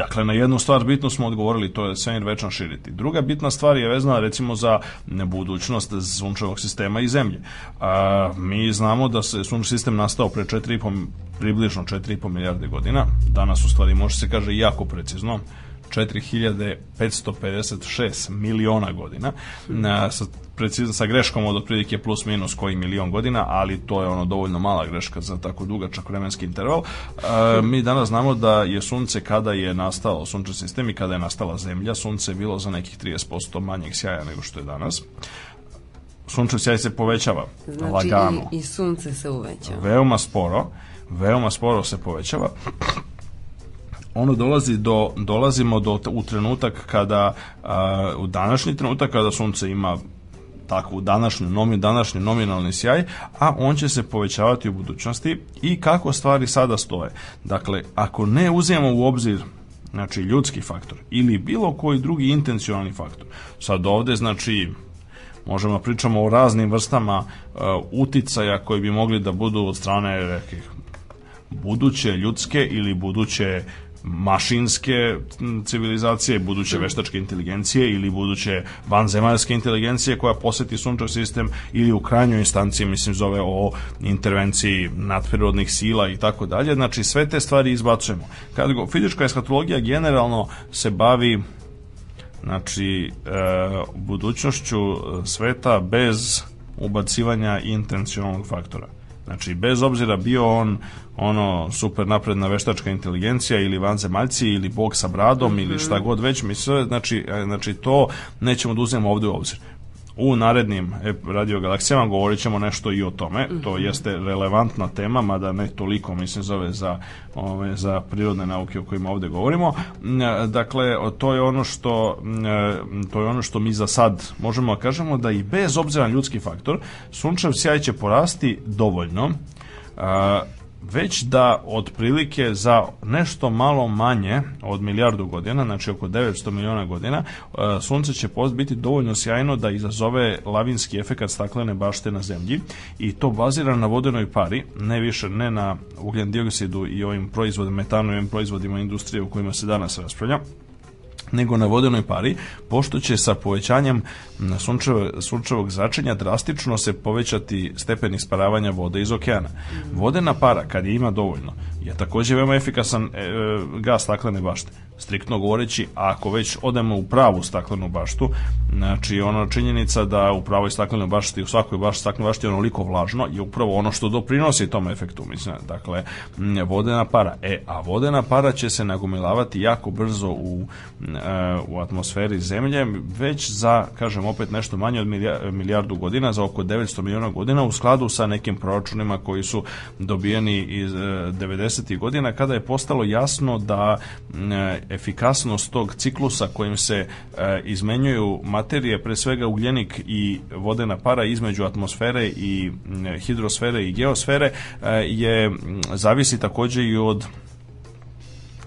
Dakle, na jednu stvar bitno smo odgovorili, to je svemir večno širiti. Druga bitna stvar je vezana recimo za budućnost sunčevog sistema i zemlje. A, mi znamo da se sunčev sistem nastao pre 4,5 približno 4,5 milijarde godina. Danas u stvari može se kaže jako precizno 4556 miliona godina. Na, Sa precizno sa greškom od otprilike plus minus koji milion godina, ali to je ono dovoljno mala greška za tako dugačak vremenski interval. E, mi danas znamo da je sunce kada je nastao sunčev sistem i kada je nastala zemlja, sunce je bilo za nekih 30% manjeg sjaja nego što je danas sunčev sjaj se povećava znači, lagano. I, i sunce se uvećava. Veoma sporo, veoma sporo se povećava. Ono dolazi do, dolazimo do, u trenutak kada, a, u današnji trenutak kada sunce ima tako u današnju nomi, današnji nominalni sjaj, a on će se povećavati u budućnosti i kako stvari sada stoje. Dakle, ako ne uzimamo u obzir znači ljudski faktor ili bilo koji drugi intencionalni faktor. Sad ovde znači možemo da pričamo o raznim vrstama uh, uticaja koji bi mogli da budu od strane nekih buduće ljudske ili buduće mašinske civilizacije, buduće da. veštačke inteligencije ili buduće vanzemaljske inteligencije koja poseti sunčev sistem ili u krajnjoj instanciji, mislim, zove o intervenciji nadprirodnih sila i tako dalje. Znači, sve te stvari izbacujemo. Kad go, fizička eskatologija generalno se bavi znači, e, budućnošću sveta bez ubacivanja intencionalnog faktora. Znači, bez obzira bio on ono super napredna veštačka inteligencija ili vanzemaljci ili bog sa bradom mm -hmm. ili šta mhm. god već, mi sve, znači, e, znači to nećemo da uzmemo ovde u obzir. U narednim e, radio galaksijama govorit ćemo nešto i o tome. Mm -hmm. To mhm. jeste relevantna tema, mada ne toliko, mislim, zove za, ove, za prirodne nauke o kojima ovde govorimo. Mm, e, dakle, to je ono što mm, e, to je ono što mi za sad možemo da kažemo da i bez obzira na ljudski faktor, sunčev sjaj će porasti dovoljno već da otprilike za nešto malo manje od milijardu godina, znači oko 900 miliona godina, e, sunce će post biti dovoljno sjajno da izazove lavinski efekat staklene bašte na zemlji i to bazira na vodenoj pari, ne više ne na ugljen dioksidu i ovim proizvodima, metanu i proizvodima industrije u kojima se danas raspravlja, nego na vodenoj pari, pošto će sa povećanjem sunčevog zračenja drastično se povećati stepen isparavanja vode iz okeana. Vodena para, kad je ima dovoljno, je također veoma efikasan e, e, gas staklene bašte striktno govoreći, ako već odemo u pravu staklenu baštu, znači ona činjenica da u pravoj staklenoj bašti, u svakoj bašti staklenoj bašti je liko vlažno je upravo ono što doprinosi tom efektu, mislim, dakle, vodena para. E, a vodena para će se nagomilavati jako brzo u, e, u atmosferi zemlje, već za, kažem, opet nešto manje od milijardu godina, za oko 900 miliona godina, u skladu sa nekim proračunima koji su dobijeni iz 90. E, godina, kada je postalo jasno da e, efikasnost tog ciklusa kojim se e, izmenjuju materije, pre svega ugljenik i vodena para između atmosfere i hidrosfere i geosfere e, je zavisi takođe i od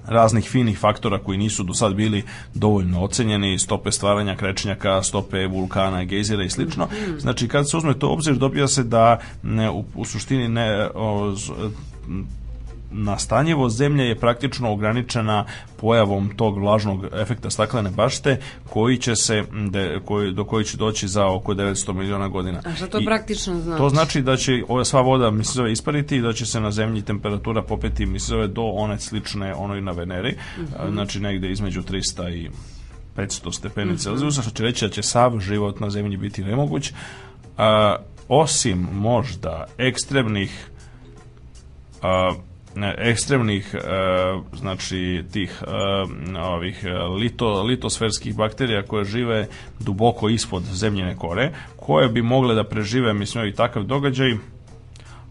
raznih finih faktora koji nisu do sad bili dovoljno ocenjeni, stope stvaranja krečnjaka, stope vulkana, gejzira i slično. Mhm. Znači, kad se uzme to obzir, dobija se da ne, u, u suštini ne, o, z, nastanjivost zemlja je praktično ograničena pojavom tog vlažnog efekta staklene bašte koji će se de, koji, do koji će doći za oko 900 miliona godina. A šta to I, praktično znači? To znači da će ova sva voda mislim se ispariti i da će se na zemlji temperatura popeti mislim se do one slične onoj na Veneri, mm -hmm. znači negde između 300 i 500 stepeni mhm. Celzijusa, što će reći da će sav život na zemlji biti nemoguć. A, osim možda ekstremnih a, ekstremnih e, znači tih e, ovih e, lito, litosferskih bakterija koje žive duboko ispod zemljene kore koje bi mogle da prežive mislim i takav događaj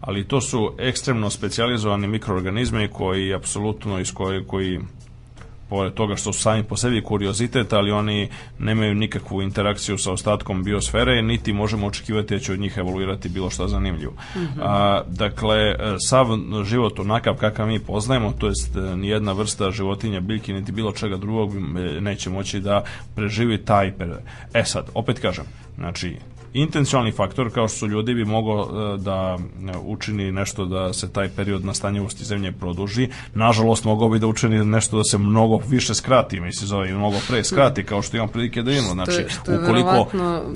ali to su ekstremno specijalizovani mikroorganizmi koji apsolutno iz koji, koji pored toga što su sami po sebi kuriozitet, ali oni nemaju nikakvu interakciju sa ostatkom biosfere, niti možemo očekivati da će od njih evoluirati bilo što zanimljivo. Mm -hmm. A, dakle, sav život onakav kakav mi poznajemo, to jest e, nijedna vrsta životinja, biljke, niti bilo čega drugog e, neće moći da preživi taj period. E sad, opet kažem, znači, intencionalni faktor kao što su ljudi bi mogao e, da e, učini nešto da se taj period nastanjivosti zemlje produži. Nažalost, mogao bi da učini nešto da se mnogo više skrati, mislim zove i mnogo pre skrati, kao što imam prilike da imamo. Znači, što je, što je ukoliko,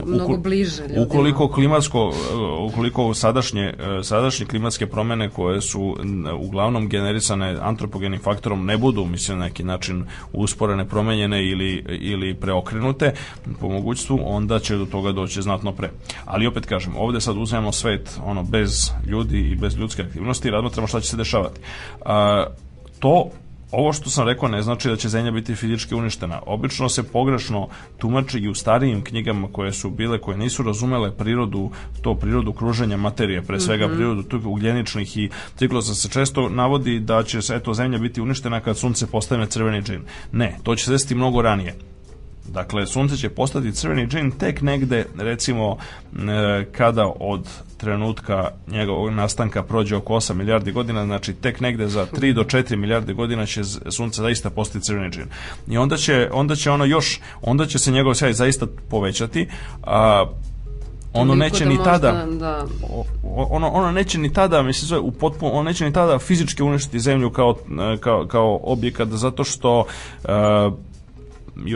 mnogo bliže ljudima. Ukoliko klimatsko, e, ukoliko sadašnje, sadašnje klimatske promene koje su uglavnom generisane antropogenim faktorom ne budu, mislim, na neki način usporene, promenjene ili, ili preokrenute po mogućstvu, onda će do toga doći znatno pre gore. Ali opet kažem, ovde sad uzmemo svet ono bez ljudi i bez ljudske aktivnosti i razmatramo šta će se dešavati. A, to ovo što sam rekao ne znači da će zemlja biti fizički uništena. Obično se pogrešno tumači i u starijim knjigama koje su bile, koje nisu razumele prirodu, to prirodu kruženja materije, pre svega mm -hmm. prirodu tu ugljeničnih i ciklosa se često navodi da će eto, zemlja biti uništena kad sunce postane crveni džin. Ne, to će se desiti mnogo ranije. Dakle, sunce će postati crveni džin tek negde, recimo, e, kada od trenutka njegovog nastanka prođe oko 8 milijardi godina, znači tek negde za 3 do 4 milijarde godina će sunce zaista postati crveni džin. I onda će, onda će ono još, onda će se njegov sjaj zaista povećati, a, ono Liko neće da ni tada da. ono, ono neće ni tada mislim se u potpuno ono neće ni tada fizički uništiti zemlju kao, e, kao, kao objekat zato što uh,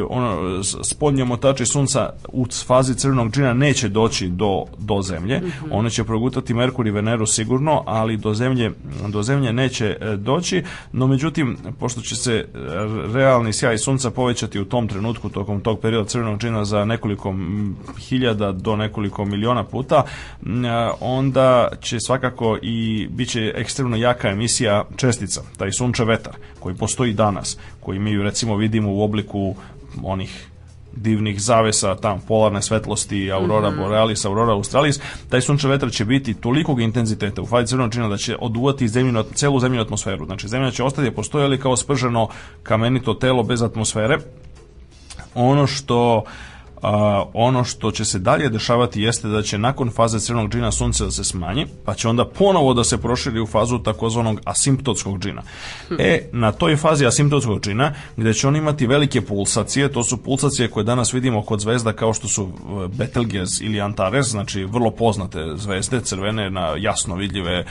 ono, spodnji omotači sunca u fazi crvenog džina neće doći do, do zemlje. Mm -hmm. One će progutati Merkur i Veneru sigurno, ali do zemlje, do zemlje neće e, doći. No međutim, pošto će se e, realni sjaj sunca povećati u tom trenutku tokom tog perioda crvenog džina za nekoliko hiljada do nekoliko miliona puta, e, onda će svakako i biće ekstremno jaka emisija čestica, taj sunčev vetar koji postoji danas, koji mi recimo vidimo u obliku onih divnih zavesa, tam polarne svetlosti, aurora mm -hmm. borealis, aurora australis, taj sunčev vetar će biti tolikog intenziteta u fazi crvenog čina da će oduvati zemljino, celu zemljinu atmosferu. Znači, zemlja će ostati postojali kao sprženo kamenito telo bez atmosfere. Ono što a, ono što će se dalje dešavati jeste da će nakon faze crnog džina sunce da se smanji, pa će onda ponovo da se proširi u fazu takozvanog asimptotskog džina. E, na toj fazi asimptotskog džina, gde će on imati velike pulsacije, to su pulsacije koje danas vidimo kod zvezda kao što su e, Betelgeuse ili Antares, znači vrlo poznate zvezde, crvene na jasno vidljive,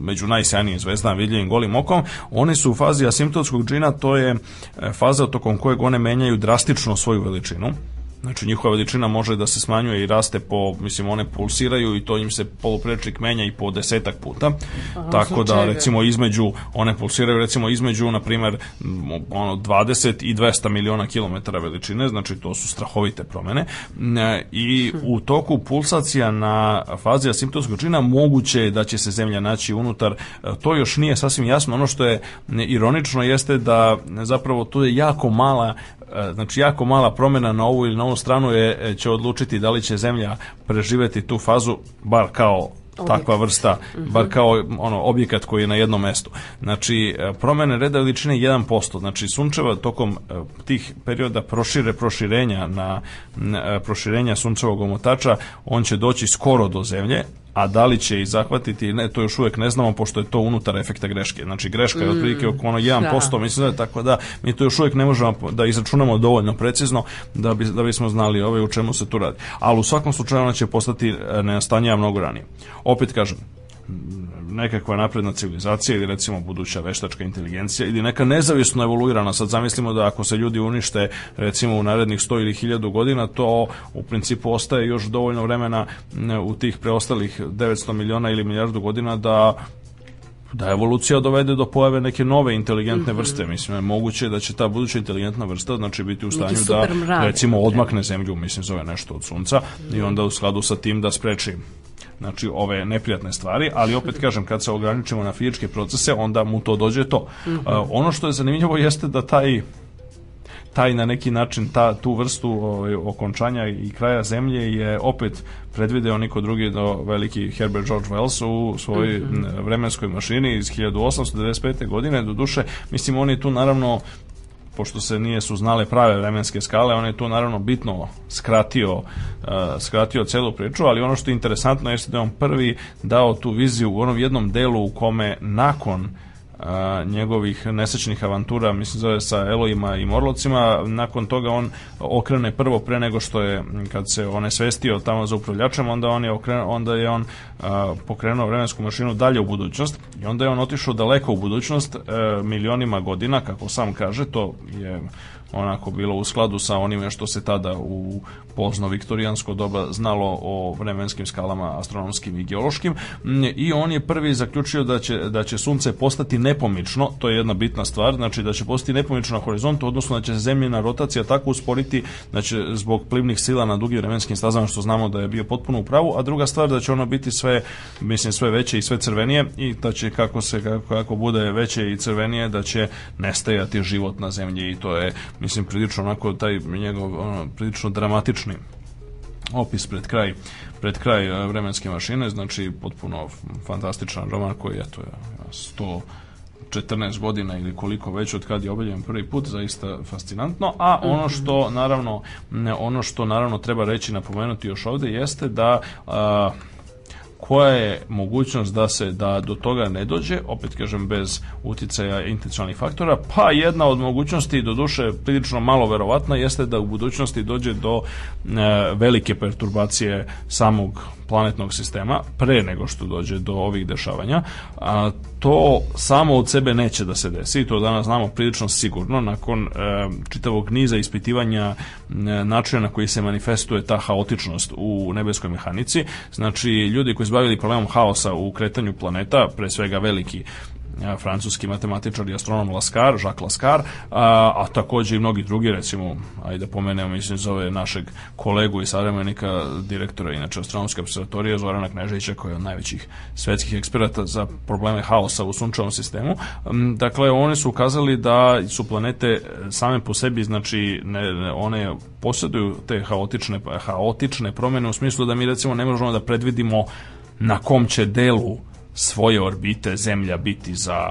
među najsjanije zvezdama vidljivim golim okom, one su u fazi asimptotskog džina, to je e, faza tokom kojeg one menjaju drastično svoju veličinu Znači njihova veličina može da se smanjuje i raste po, mislim one pulsiraju i to im se poluprečnik menja i po desetak puta. Aha, Tako da recimo između, one pulsiraju recimo između na primer ono 20 i 200 miliona kilometara veličine, znači to su strahovite promene. I u toku pulsacija na fazi asimptomskog čina moguće je da će se zemlja naći unutar. E, to još nije sasvim jasno. Ono što je ironično jeste da zapravo tu je jako mala E, znači jako mala promena na ovu ili na ovu stranu je, e, će odlučiti da li će zemlja preživeti tu fazu, bar kao takva vrsta, mhm. bar kao ono objekat koji je na jednom mestu. Znači, e, promene reda veličine 1%. Znači, sunčeva tokom tih perioda prošire proširenja na, na proširenja sunčevog omotača, on će doći skoro do zemlje, a da li će ih zahvatiti ne, to još uvek ne znamo, pošto je to unutar efekta greške. Znači, greška je otprilike mm, oko ono 1%, da. mislim da je tako da mi to još uvek ne možemo da izračunamo dovoljno precizno da, bi, da bismo znali ove u čemu se tu radi. Ali u svakom slučaju ona će postati e, nenastanjija mnogo ranije. Opet kažem, nekakva napredna civilizacija ili recimo buduća veštačka inteligencija ili neka nezavisno evoluirana. Sad zamislimo da ako se ljudi unište recimo u narednih 100 ili 1000 godina, to u principu ostaje još dovoljno vremena u tih preostalih 900 miliona ili milijardu godina da da evolucija dovede do pojave neke nove inteligentne mhm. vrste. Mislim, je moguće da će ta buduća inteligentna vrsta znači biti u stanju da recimo da. odmakne zemlju, mislim, zove nešto od sunca i onda u skladu sa tim da spreči znači ove neprijatne stvari, ali opet kažem kad se ograničimo na fizičke procese, onda mu to dođe to. Mm -hmm. uh, ono što je zanimljivo jeste da taj taj na neki način ta tu vrstu ovaj, okončanja i kraja zemlje je opet predvideo niko drugi do veliki Herbert George Wells u svojoj mhm. vremenskoj mašini iz 1895. godine doduše mislim on je tu naravno pošto se nije su znale prave vremenske skale, on je tu naravno bitno skratio, uh, skratio celu priču, ali ono što je interesantno jeste da je on prvi dao tu viziju u onom jednom delu u kome nakon uh, a, njegovih nesečnih avantura, mislim zove sa Elojima i Morlocima. Nakon toga on okrene prvo pre nego što je, kad se on je svestio tamo za upravljačem, onda, on je okren, onda je on a, pokrenuo vremensku mašinu dalje u budućnost i onda je on otišao daleko u budućnost e, milionima godina, kako sam kaže, to je onako bilo u skladu sa onime što se tada u pozno viktorijansko doba znalo o vremenskim skalama astronomskim i geološkim mm, i on je prvi zaključio da će, da će sunce postati nepomično, to je jedna bitna stvar, znači da će postati nepomično na horizontu, odnosno da će se zemljina rotacija tako usporiti znači, zbog plimnih sila na dugim vremenskim stazama što znamo da je bio potpuno u pravu, a druga stvar da će ono biti sve, mislim, sve veće i sve crvenije i da će kako se kako, kako bude veće i crvenije da će nestajati život na zemlji i to je mislim prilično onako taj njegov ono, prilično dramatični opis pred kraj pred kraj e, vremenske mašine znači potpuno fantastičan roman koji eto je 114 godina ili koliko već od kad je objavljen prvi put zaista fascinantno a ono mhm. što naravno ono što naravno treba reći napomenuti još ovde jeste da a, koja je mogućnost da se da do toga ne dođe, opet kažem bez uticaja intencionalnih faktora, pa jedna od mogućnosti, doduše prilično malo verovatna, jeste da u budućnosti dođe do e, velike perturbacije samog planetnog sistema pre nego što dođe do ovih dešavanja, a, to samo od sebe neće da se desi, to danas znamo prilično sigurno, nakon e, čitavog niza ispitivanja e, načina na koji se manifestuje ta haotičnost u nebeskoj mehanici, znači ljudi koji su bavili problemom haosa u kretanju planeta, pre svega veliki francuski matematičar i astronom Lascar, Jacques Lascar, a, a takođe i mnogi drugi, recimo, ajde da pomenemo, mislim, zove našeg kolegu i savremenika, direktora, inače, astronomske observatorije, Zorana Kneževića, koji je od najvećih svetskih eksperata za probleme haosa u sunčevom sistemu. Mm, dakle, oni su ukazali da su planete same po sebi, znači, ne, ne, one posjeduju te haotične, haotične promene u smislu da mi, recimo, ne možemo da predvidimo na kom će delu svoje orbite zemlja biti za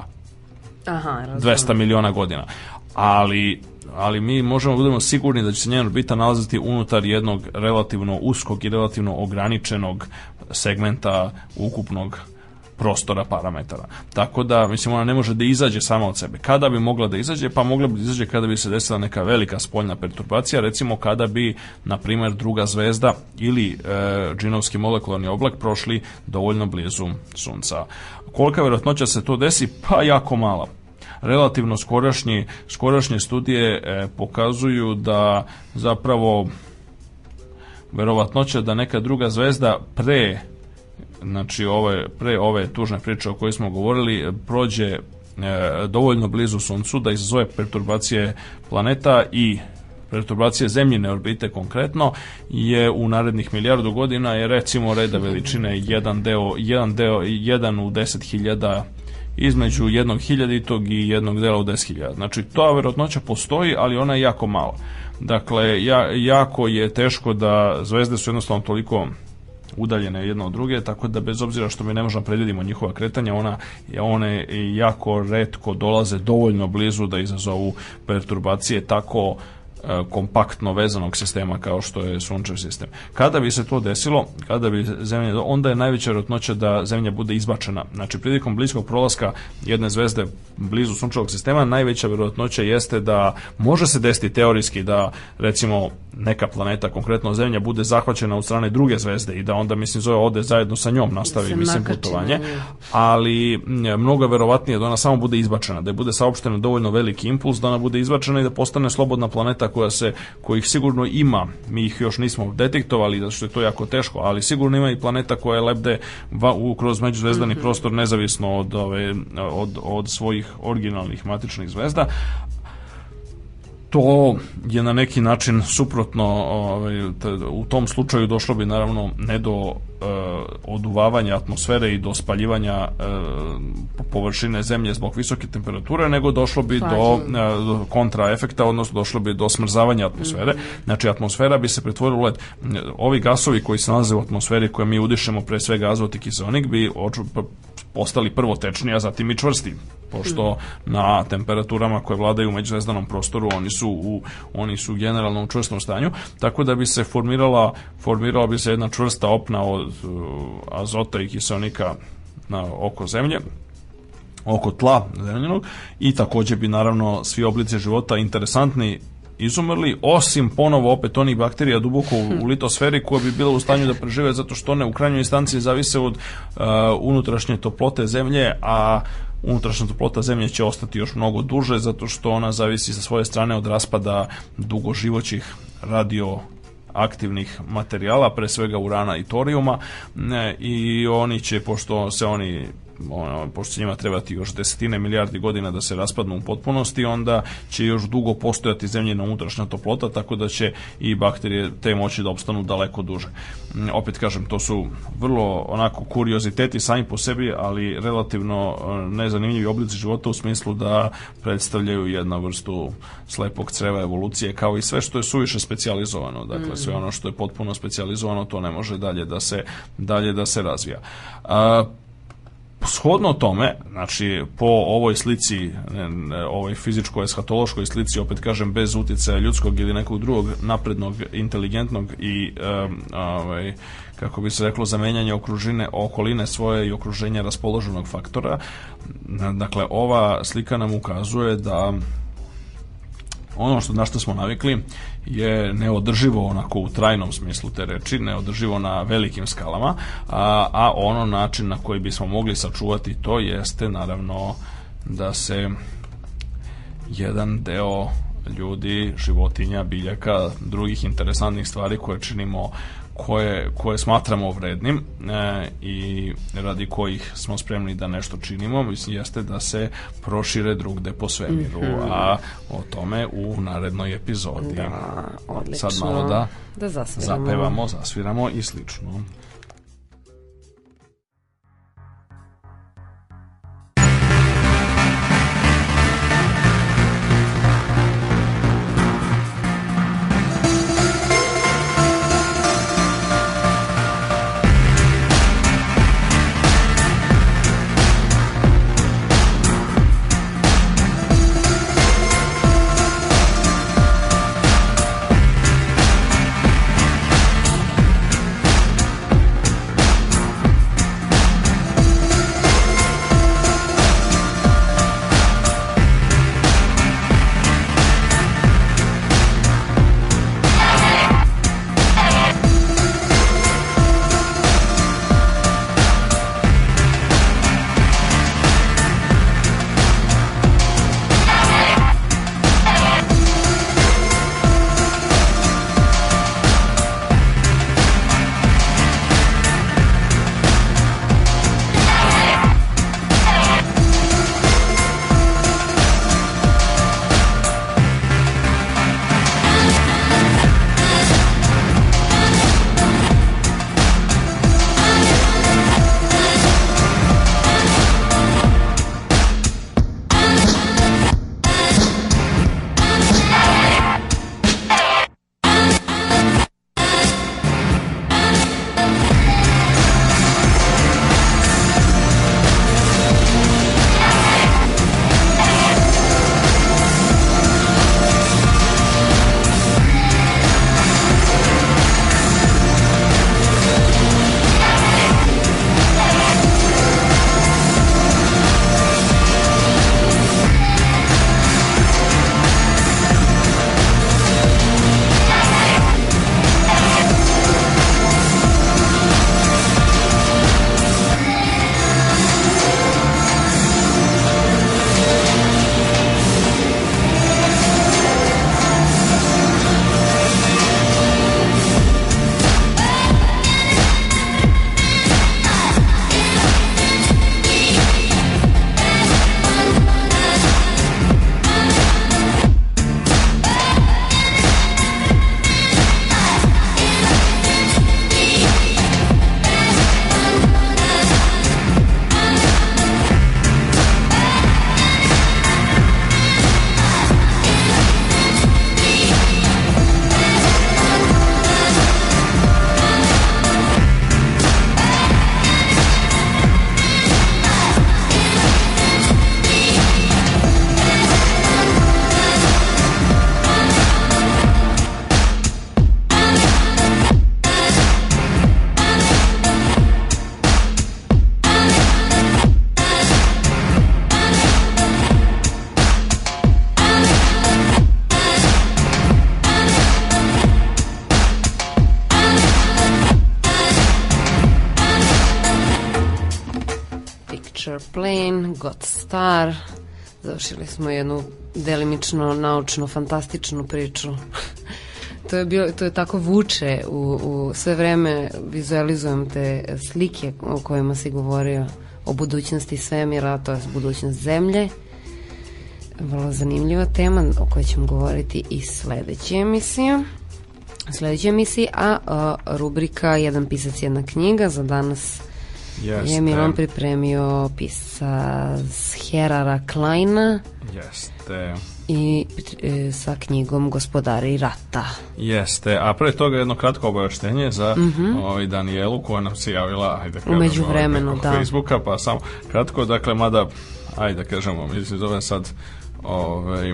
Aha, 200 miliona godina. Ali ali mi možemo da budemo sigurni da će se njena orbita nalaziti unutar jednog relativno uskog i relativno ograničenog segmenta ukupnog prostora parametara. Tako da, mislim, ona ne može da izađe sama od sebe. Kada bi mogla da izađe? Pa mogla bi da izađe kada bi se desila neka velika spoljna perturbacija, recimo kada bi, na primer, druga zvezda ili e, džinovski molekularni oblak prošli dovoljno blizu Sunca. Kolika vjerojatnoća se to desi? Pa jako mala relativno skorašnje, skorašnje studije e, pokazuju da zapravo verovatnoća da neka druga zvezda pre znači ove, pre ove tužne priče o kojoj smo govorili, prođe e, dovoljno blizu Suncu da izazove perturbacije planeta i perturbacije zemljine orbite konkretno je u narednih milijardu godina je recimo reda veličine jedan deo, jedan deo, jedan u deset hiljada između jednog hiljaditog i jednog dela u deset hiljada. Znači, to verotnoća postoji, ali ona je jako mala. Dakle, ja, jako je teško da zvezde su jednostavno toliko udaljene jedna od druge, tako da bez obzira što mi ne možemo da predvidimo njihova kretanja, ona, one jako redko dolaze dovoljno blizu da izazovu perturbacije tako E, kompaktno vezanog sistema kao što je sunčev sistem. Kada bi se to desilo, kada bi zemlja, onda je najveća vjerojatnoća da zemlja bude izbačena. Znači, prilikom bliskog prolaska jedne zvezde blizu sunčevog sistema, najveća vjerojatnoća jeste da može se desiti teorijski da, recimo, neka planeta, konkretno zemlja, bude zahvaćena od strane druge zvezde i da onda, mislim, zove ode zajedno sa njom, nastavi, mislim, putovanje. Ali, mnogo verovatnije da ona samo bude izbačena, da je bude saopšteno dovoljno veliki impuls, da ona bude izbačena i da postane slobodna planeta koja se, kojih sigurno ima. Mi ih još nismo detektovali, zato što je to jako teško, ali sigurno ima i planeta koje lebde va, u, kroz međuzvezdani mm -hmm. prostor nezavisno od, ove, od, od svojih originalnih matičnih zvezda, to je na neki način suprotno ovaj, u tom slučaju došlo bi naravno ne do e, oduvavanja atmosfere i do spaljivanja e, površine zemlje zbog visoke temperature nego došlo bi do, e, do kontraefekta odnosno došlo bi do smrzavanja atmosfere mhm. znači atmosfera bi se pretvorila u led ovi gasovi koji se nalaze u atmosferi koje mi udišemo pre svega azot i kiseonik bi oču, postali prvo tečni, a zatim i čvrsti pošto na temperaturama koje vladaju u međuzvezdanom prostoru oni su u oni su generalno u čvrstom stanju tako da bi se formirala formirala bi se jedna čvrsta opna od uh, azota i kiseonika na oko zemlje oko tla zemljenog i takođe bi naravno svi oblici života interesantni izumrli, osim ponovo opet onih bakterija duboko u, litosferi koja bi bila u stanju da prežive zato što one u krajnjoj instanci zavise od uh, unutrašnje toplote zemlje, a unutrašnja toplota zemlje će ostati još mnogo duže zato što ona zavisi sa svoje strane od raspada dugoživoćih radio aktivnih materijala, pre svega urana i torijuma i oni će, pošto se oni ono, pošto će njima trebati još desetine milijardi godina da se raspadnu u potpunosti, onda će još dugo postojati zemljena unutrašnja toplota, tako da će i bakterije te moći da opstanu daleko duže. Mm, opet kažem, to su vrlo onako kurioziteti sami po sebi, ali relativno e, nezanimljivi oblici života u smislu da predstavljaju jednu vrstu slepog creva evolucije, kao i sve što je suviše specijalizovano. Dakle, sve mm. ono što je potpuno specijalizovano, to ne može dalje da se, dalje da se razvija. A, Shodno tome, znači po ovoj slici, ovoj fizičko eshatološkoj slici, opet kažem bez utjecaja ljudskog ili nekog drugog naprednog, inteligentnog i um, ovaj, kako bi se reklo zamenjanje okružine, okoline svoje i okruženja raspoloženog faktora. Dakle, ova slika nam ukazuje da ono što, na što smo navikli je neodrživo onako u trajnom smislu te reči, neodrživo na velikim skalama, a, a ono način na koji bismo mogli sačuvati to jeste naravno da se jedan deo ljudi, životinja, biljaka, drugih interesantnih stvari koje činimo koje, koje smatramo vrednim e, i radi kojih smo spremni da nešto činimo, mislim, jeste da se prošire drugde po svemiru, mm -hmm. a o tome u narednoj epizodi. Da, odlično. Sad malo da, da zasviramo. zapevamo, zasviramo i slično. završili smo jednu delimično naučno fantastičnu priču. to je bilo to je tako vuče u, u sve vreme vizualizujem te slike o kojima se govorio o budućnosti svemira, to je budućnost zemlje. Vrlo zanimljiva tema o kojoj ćemo govoriti i sledeće emisije. Sledeće emisije, a, a rubrika Jedan pisac, jedna knjiga za danas Yes, je Milan pripremio pisa Herara Kleina. Jeste. I e, sa knjigom Gospodari rata. Jeste, a pre toga jedno kratko obaveštenje za mm -hmm. ovaj Danielu koja nam se javila, ajde kažemo, Umeđu vremenu, ovaj, da. Facebooka, pa samo kratko, dakle, mada, ajde kažemo, mislim, zove sad, ovaj,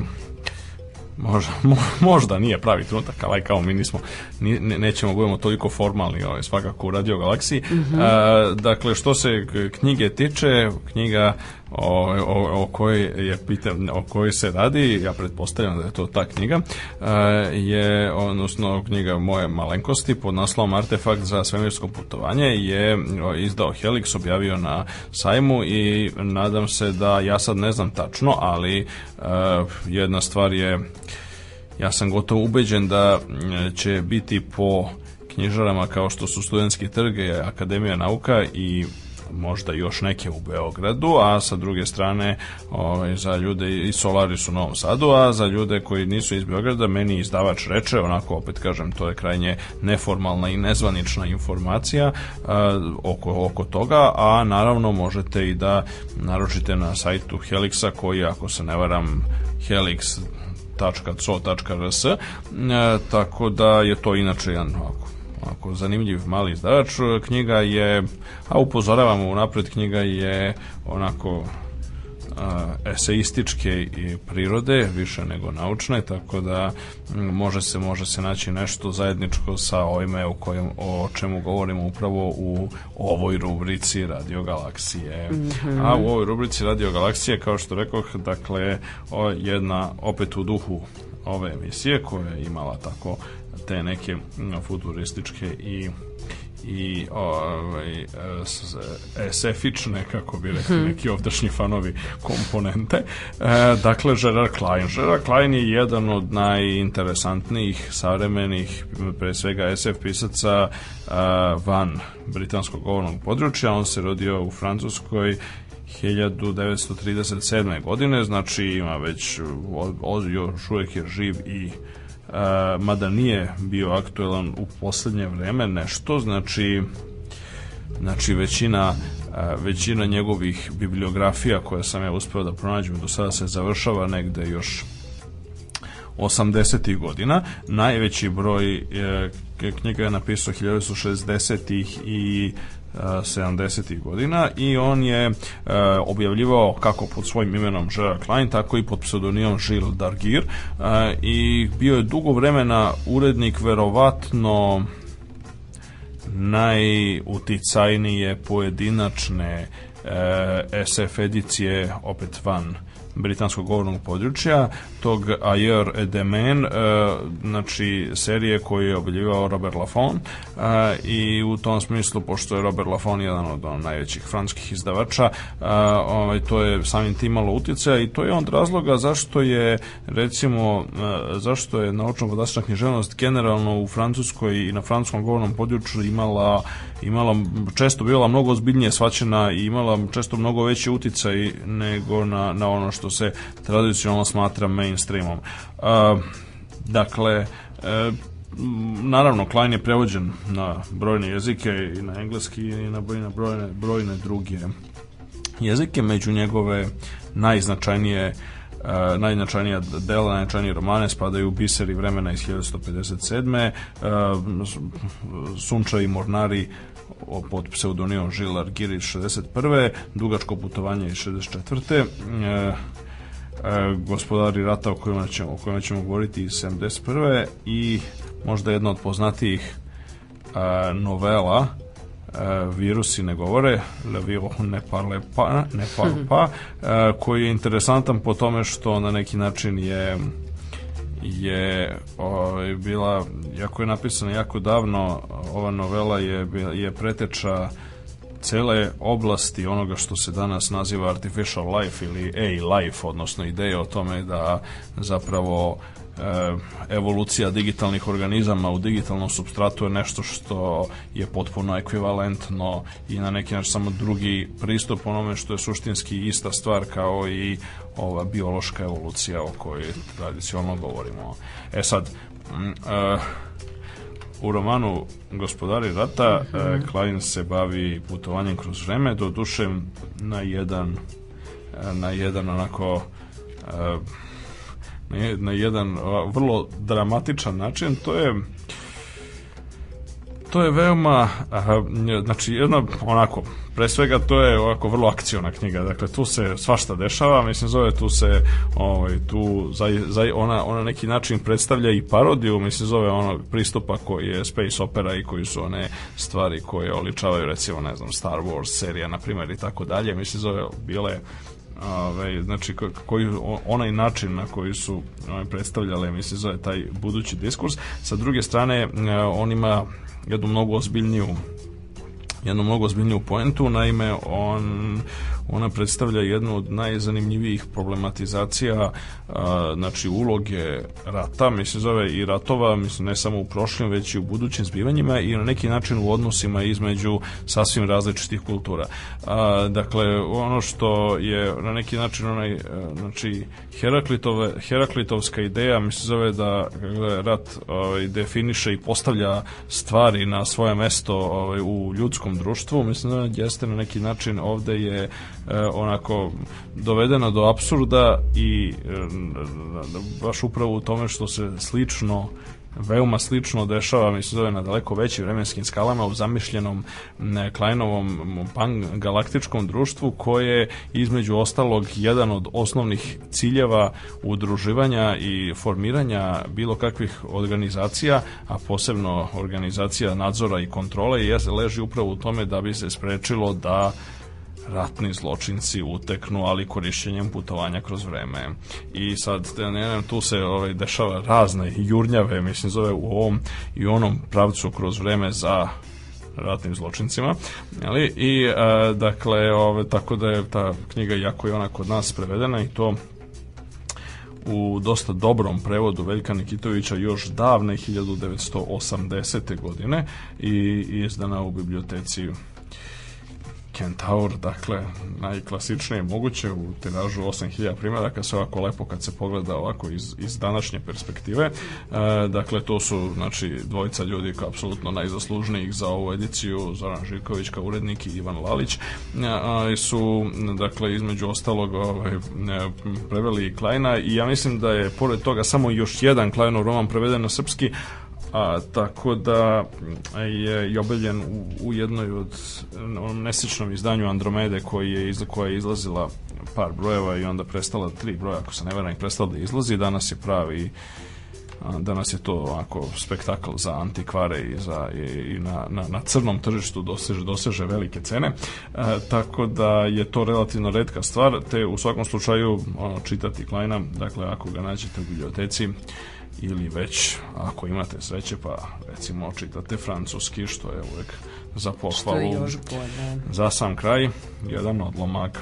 možda, možda nije pravi trenutak, ali kao mi nismo ne, nećemo da budemo toliko formalni ovaj, svakako u Radio Galaksiji. Mm -hmm. A, dakle, što se knjige tiče, knjiga o, ovaj, o, o kojoj je pitan, o kojoj se radi, ja pretpostavljam da je to ta knjiga, je, odnosno knjiga moje malenkosti pod naslovom Artefakt za svemirsko putovanje je izdao Helix, objavio na sajmu i nadam se da ja sad ne znam tačno, ali jedna stvar je ja sam gotovo ubeđen da će biti po knjižarama kao što su studentski trge, Akademija nauka i možda još neke u Beogradu, a sa druge strane ovaj, za ljude i Solari su u Novom Sadu, a za ljude koji nisu iz Beograda, meni izdavač reče, onako opet kažem, to je krajnje neformalna i nezvanična informacija uh, oko, oko toga, a naravno možete i da naručite na sajtu Helixa koji, ako se ne varam, Helix www.co.rs e, tako da je to inače jedan ovako ako zanimljiv mali izdavač e, knjiga je a upozoravamo unapred knjiga je onako eseističke i prirode više nego naučne tako da može se može se naći nešto zajedničko sa ovime o kojem o čemu govorimo upravo u ovoj rubrici Radio Galaksije. Mm -hmm. A u ovoj rubrici Radio Galaksije kao što rekoh, dakle jedna opet u duhu ove emisije koja je imala tako te neke futurističke i i ovaj, e, SF-ične, kako bi rekli mhm. neki ovdašnji fanovi komponente. E, dakle, Gerard Klein. Gerard Klein je jedan od najinteresantnijih, savremenih, pre svega SF pisaca e, van britanskog govornog područja. On se rodio u Francuskoj 1937. godine, znači ima već, još uvijek je živ i mada nije bio aktuelan u poslednje vreme nešto, znači znači većina većina njegovih bibliografija koje sam ja uspeo da pronađem do sada se završava negde još 80. godina. Najveći broj e, knjiga je napisao 1960. i 70. ih godina i on je e, objavljivao kako pod svojim imenom Gerard Klein, tako i pod pseudonimom Gilles Dargir e, i bio je dugo vremena urednik verovatno najuticajnije pojedinačne e, SF edicije opet van britanskog govornog područja, tog Ayer Edemen, e, znači serije koju je obiljivao Robert Lafon e, i u tom smislu, pošto je Robert Lafon jedan od on, najvećih francuskih izdavača, e, ovaj, to je samim tim malo utjecaja i to je on razloga zašto je, recimo, e, zašto je naučno podastična književnost generalno u Francuskoj i na francuskom govornom području imala imala, često bila mnogo ozbiljnije svačena i imala često mnogo veći uticaj nego na, na ono što se tradicionalno smatra mainstreamom. Uh, dakle, uh, naravno Klein je prevođen na brojne jezike i na engleski i na brojne, brojne, brojne druge jezike, među njegove najznačajnije Uh, najznačajnija dela, najznačajniji romane spadaju Biseri vremena iz 1157. Uh, Sunča i Mornari pod pseudonimom Žil Argiri 61. Dugačko putovanje iz 64. E, e, gospodari rata o kojima ćemo, o kojima ćemo govoriti iz 71. i možda jedna od poznatijih e, novela e, virusi ne govore, le viro ne parle pa, ne parle pa, e, koji je interesantan po tome što na neki način je je ovaj, bila, jako je napisana jako davno, ova novela je, je preteča cele oblasti onoga što se danas naziva artificial life ili AI life, odnosno ideja o tome da zapravo E, evolucija digitalnih organizama u digitalnom substratu je nešto što je potpuno ekvivalentno i na neki način samo drugi pristup onome što je suštinski ista stvar kao i ova biološka evolucija o kojoj tradicionalno govorimo. E sad, e, u romanu Gospodari rata mm -hmm. Klein se bavi putovanjem kroz vreme, do duše na jedan na jedan onako na jedan vrlo dramatičan način, to je to je veoma znači jedna onako pre svega to je ovako vrlo akciona knjiga. Dakle tu se svašta dešava, mislim zove tu se ovaj tu za, za ona ona neki način predstavlja i parodiju, mislim zove ono pristupa koji je space opera i koji su one stvari koje oličavaju recimo ne znam Star Wars serija na primer i tako dalje, mislim zove bile ovaj, znači koji, onaj način na koji su ovaj, predstavljale emisije zove taj budući diskurs. Sa druge strane, e, on ima jednu mnogo ozbiljniju jednu mnogo ozbiljniju poentu, naime on ona predstavlja jednu od najzanimljivijih problematizacija a, znači uloge rata, mislim zove i ratova, mislim ne samo u prošlim, već i u budućim zbivanjima i na neki način u odnosima između sasvim različitih kultura. A, dakle, ono što je na neki način onaj, e, znači, Heraklitove, Heraklitovska ideja, mislim zove da e, rat ovaj, definiše i postavlja stvari na svoje mesto ovaj, u ljudskom društvu, mislim da jeste na neki način ovde je E, onako dovedena do apsurda i e, baš upravo u tome što se slično veoma slično dešava, mi se zove na daleko većim vremenskim skalama u zamišljenom Kleinovom pan galaktičkom društvu koje između ostalog jedan od osnovnih ciljeva udruživanja i formiranja bilo kakvih organizacija, a posebno organizacija nadzora i kontrole leži upravo u tome da bi se sprečilo da ratni zločinci uteknu, ali korišćenjem putovanja kroz vreme. I sad, ne, ne, tu se ovaj, dešava razne jurnjave, mislim, zove u ovom i onom pravcu kroz vreme za ratnim zločincima, ali i e, dakle, ove, tako da je ta knjiga jako i ona kod nas prevedena i to u dosta dobrom prevodu Veljka Nikitovića još davne 1980. godine i izdana u biblioteci Kentaur, dakle, najklasičnije moguće u tiražu 8000 primjeraka, sve ovako lepo kad se pogleda ovako iz, iz današnje perspektive. E, dakle, to su znači, dvojica ljudi kao apsolutno najzaslužnijih za ovu ediciju, Zoran Živković kao urednik i Ivan Lalić, e, su, dakle, između ostalog ovaj, e, preveli Kleina i ja mislim da je pored toga samo još jedan Kleinov roman preveden na srpski, A, tako da mm, je i objavljen u, u jednoj od mm, onom nesečnom izdanju Andromede koji je iz, koja je izlazila par brojeva i onda prestala tri broja ako se ne veram prestala da izlazi danas je pravi danas je to ovako spektakl za antikvare i, za, i, i na, na, na crnom tržištu doseže, doseže velike cene e, tako da je to relativno redka stvar te u svakom slučaju ono, čitati Kleina dakle ako ga nađete u biblioteci ili već ako imate sreće pa recimo čitate francuski što je uvek za pohvalu. Što je još bolje. Za sam kraj jedan odlomak.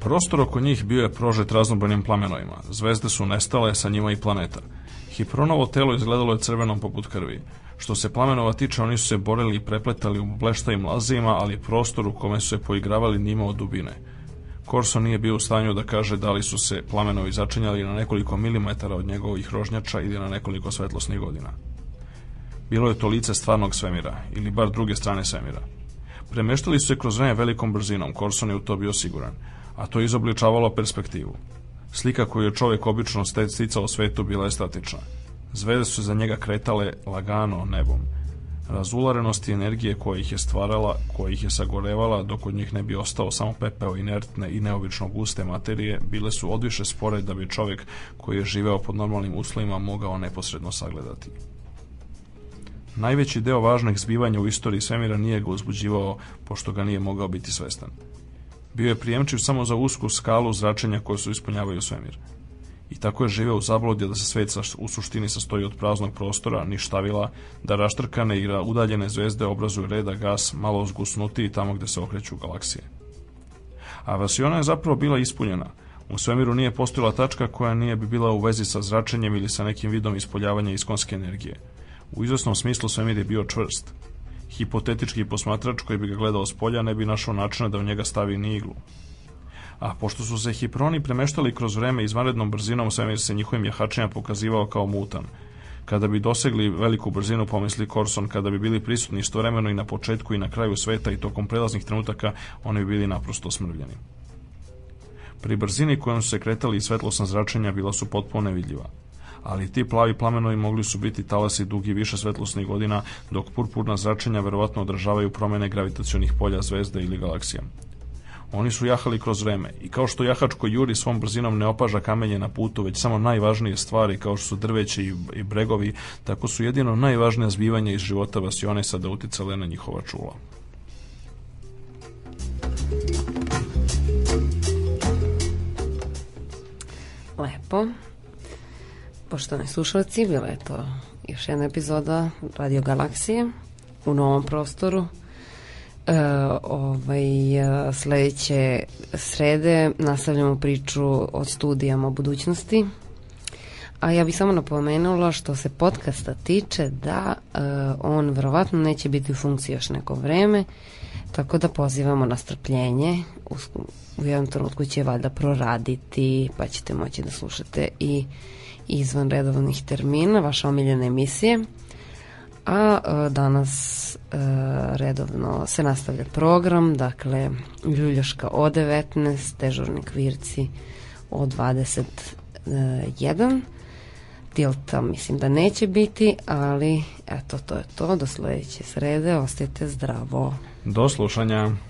Prostor oko njih bio je prožet raznobojnim plamenovima. Zvezde su nestale, sa njima i planeta. Hipronovo telo izgledalo je crvenom poput krvi. Što se plamenova tiče, oni su se boreli i prepletali u bleštajim lazima, ali prostor u kome su se poigravali nimao dubine. Korso nije bio u stanju da kaže da li su se plamenovi začinjali na nekoliko milimetara od njegovih rožnjača ili na nekoliko svetlosnih godina. Bilo je to lice stvarnog svemira, ili bar druge strane svemira. Premeštali su se kroz vreme velikom brzinom, Korson je u to bio siguran, a to izobličavalo perspektivu. Slika koju je čovek obično sticao svetu bila je statična. Zvezde su za njega kretale lagano nebom. Razularenosti energije koja ih je stvarala, koja ih je sagorevala, dok od njih ne bi ostao samo pepeo inertne i neobično guste materije, bile su odviše spore da bi čovjek koji je živeo pod normalnim uslovima mogao neposredno sagledati. Najveći deo važnih zbivanja u istoriji svemira nije ga uzbuđivao, pošto ga nije mogao biti svestan. Bio je prijemčiv samo za usku skalu zračenja koje su ispunjavaju svemir – i tako je živeo u zablodi da se svet u suštini sastoji od praznog prostora, ništavila, da raštrkane igra da udaljene zvezde obrazuju reda gas malo zgusnuti tamo gde se okreću galaksije. A Vasiona je zapravo bila ispunjena. U svemiru nije postojala tačka koja nije bi bila u vezi sa zračenjem ili sa nekim vidom ispoljavanja iskonske energije. U izvesnom smislu svemir je bio čvrst. Hipotetički posmatrač koji bi ga gledao s polja ne bi našao načina da u njega stavi ni iglu a pošto su se hiproni premeštali kroz vreme izvanrednom brzinom, svemir se njihovim jahačenja pokazivao kao mutan. Kada bi dosegli veliku brzinu, pomisli Corson, kada bi bili prisutni istovremeno i na početku i na kraju sveta i tokom prelaznih trenutaka, oni bi bili naprosto smrvljeni. Pri brzini kojom su se kretali i svetlosna zračenja bila su potpuno nevidljiva. Ali ti plavi plamenovi mogli su biti talasi dugi više svetlosnih godina, dok purpurna zračenja verovatno održavaju promene gravitacionih polja zvezde ili galaksija. Oni su jahali kroz vreme i kao što jahačko juri svom brzinom ne opaža kamenje na putu, već samo najvažnije stvari kao što su drveće i, i bregovi, tako su jedino najvažnija zbivanja iz života Vasionesa da uticale na njihova čula. Lepo. Poštovani slušalci, bila je to još jedna epizoda Radio Galaksije u novom prostoru. Uh, ovaj, e, sledeće srede nastavljamo priču o studijama budućnosti. A ja bih samo napomenula što se podcasta tiče da uh, on verovatno neće biti u funkciji još neko vreme, tako da pozivamo na strpljenje. U, u jednom trenutku će valjda proraditi, pa ćete moći da slušate i izvan redovnih termina vaše omiljene emisije a e, danas e, redovno se nastavlja program, dakle Ljuljaška o 19, dežurni kvirci o 21. Tilta mislim da neće biti, ali eto to je to, do sledeće srede, ostajte zdravo. Do slušanja.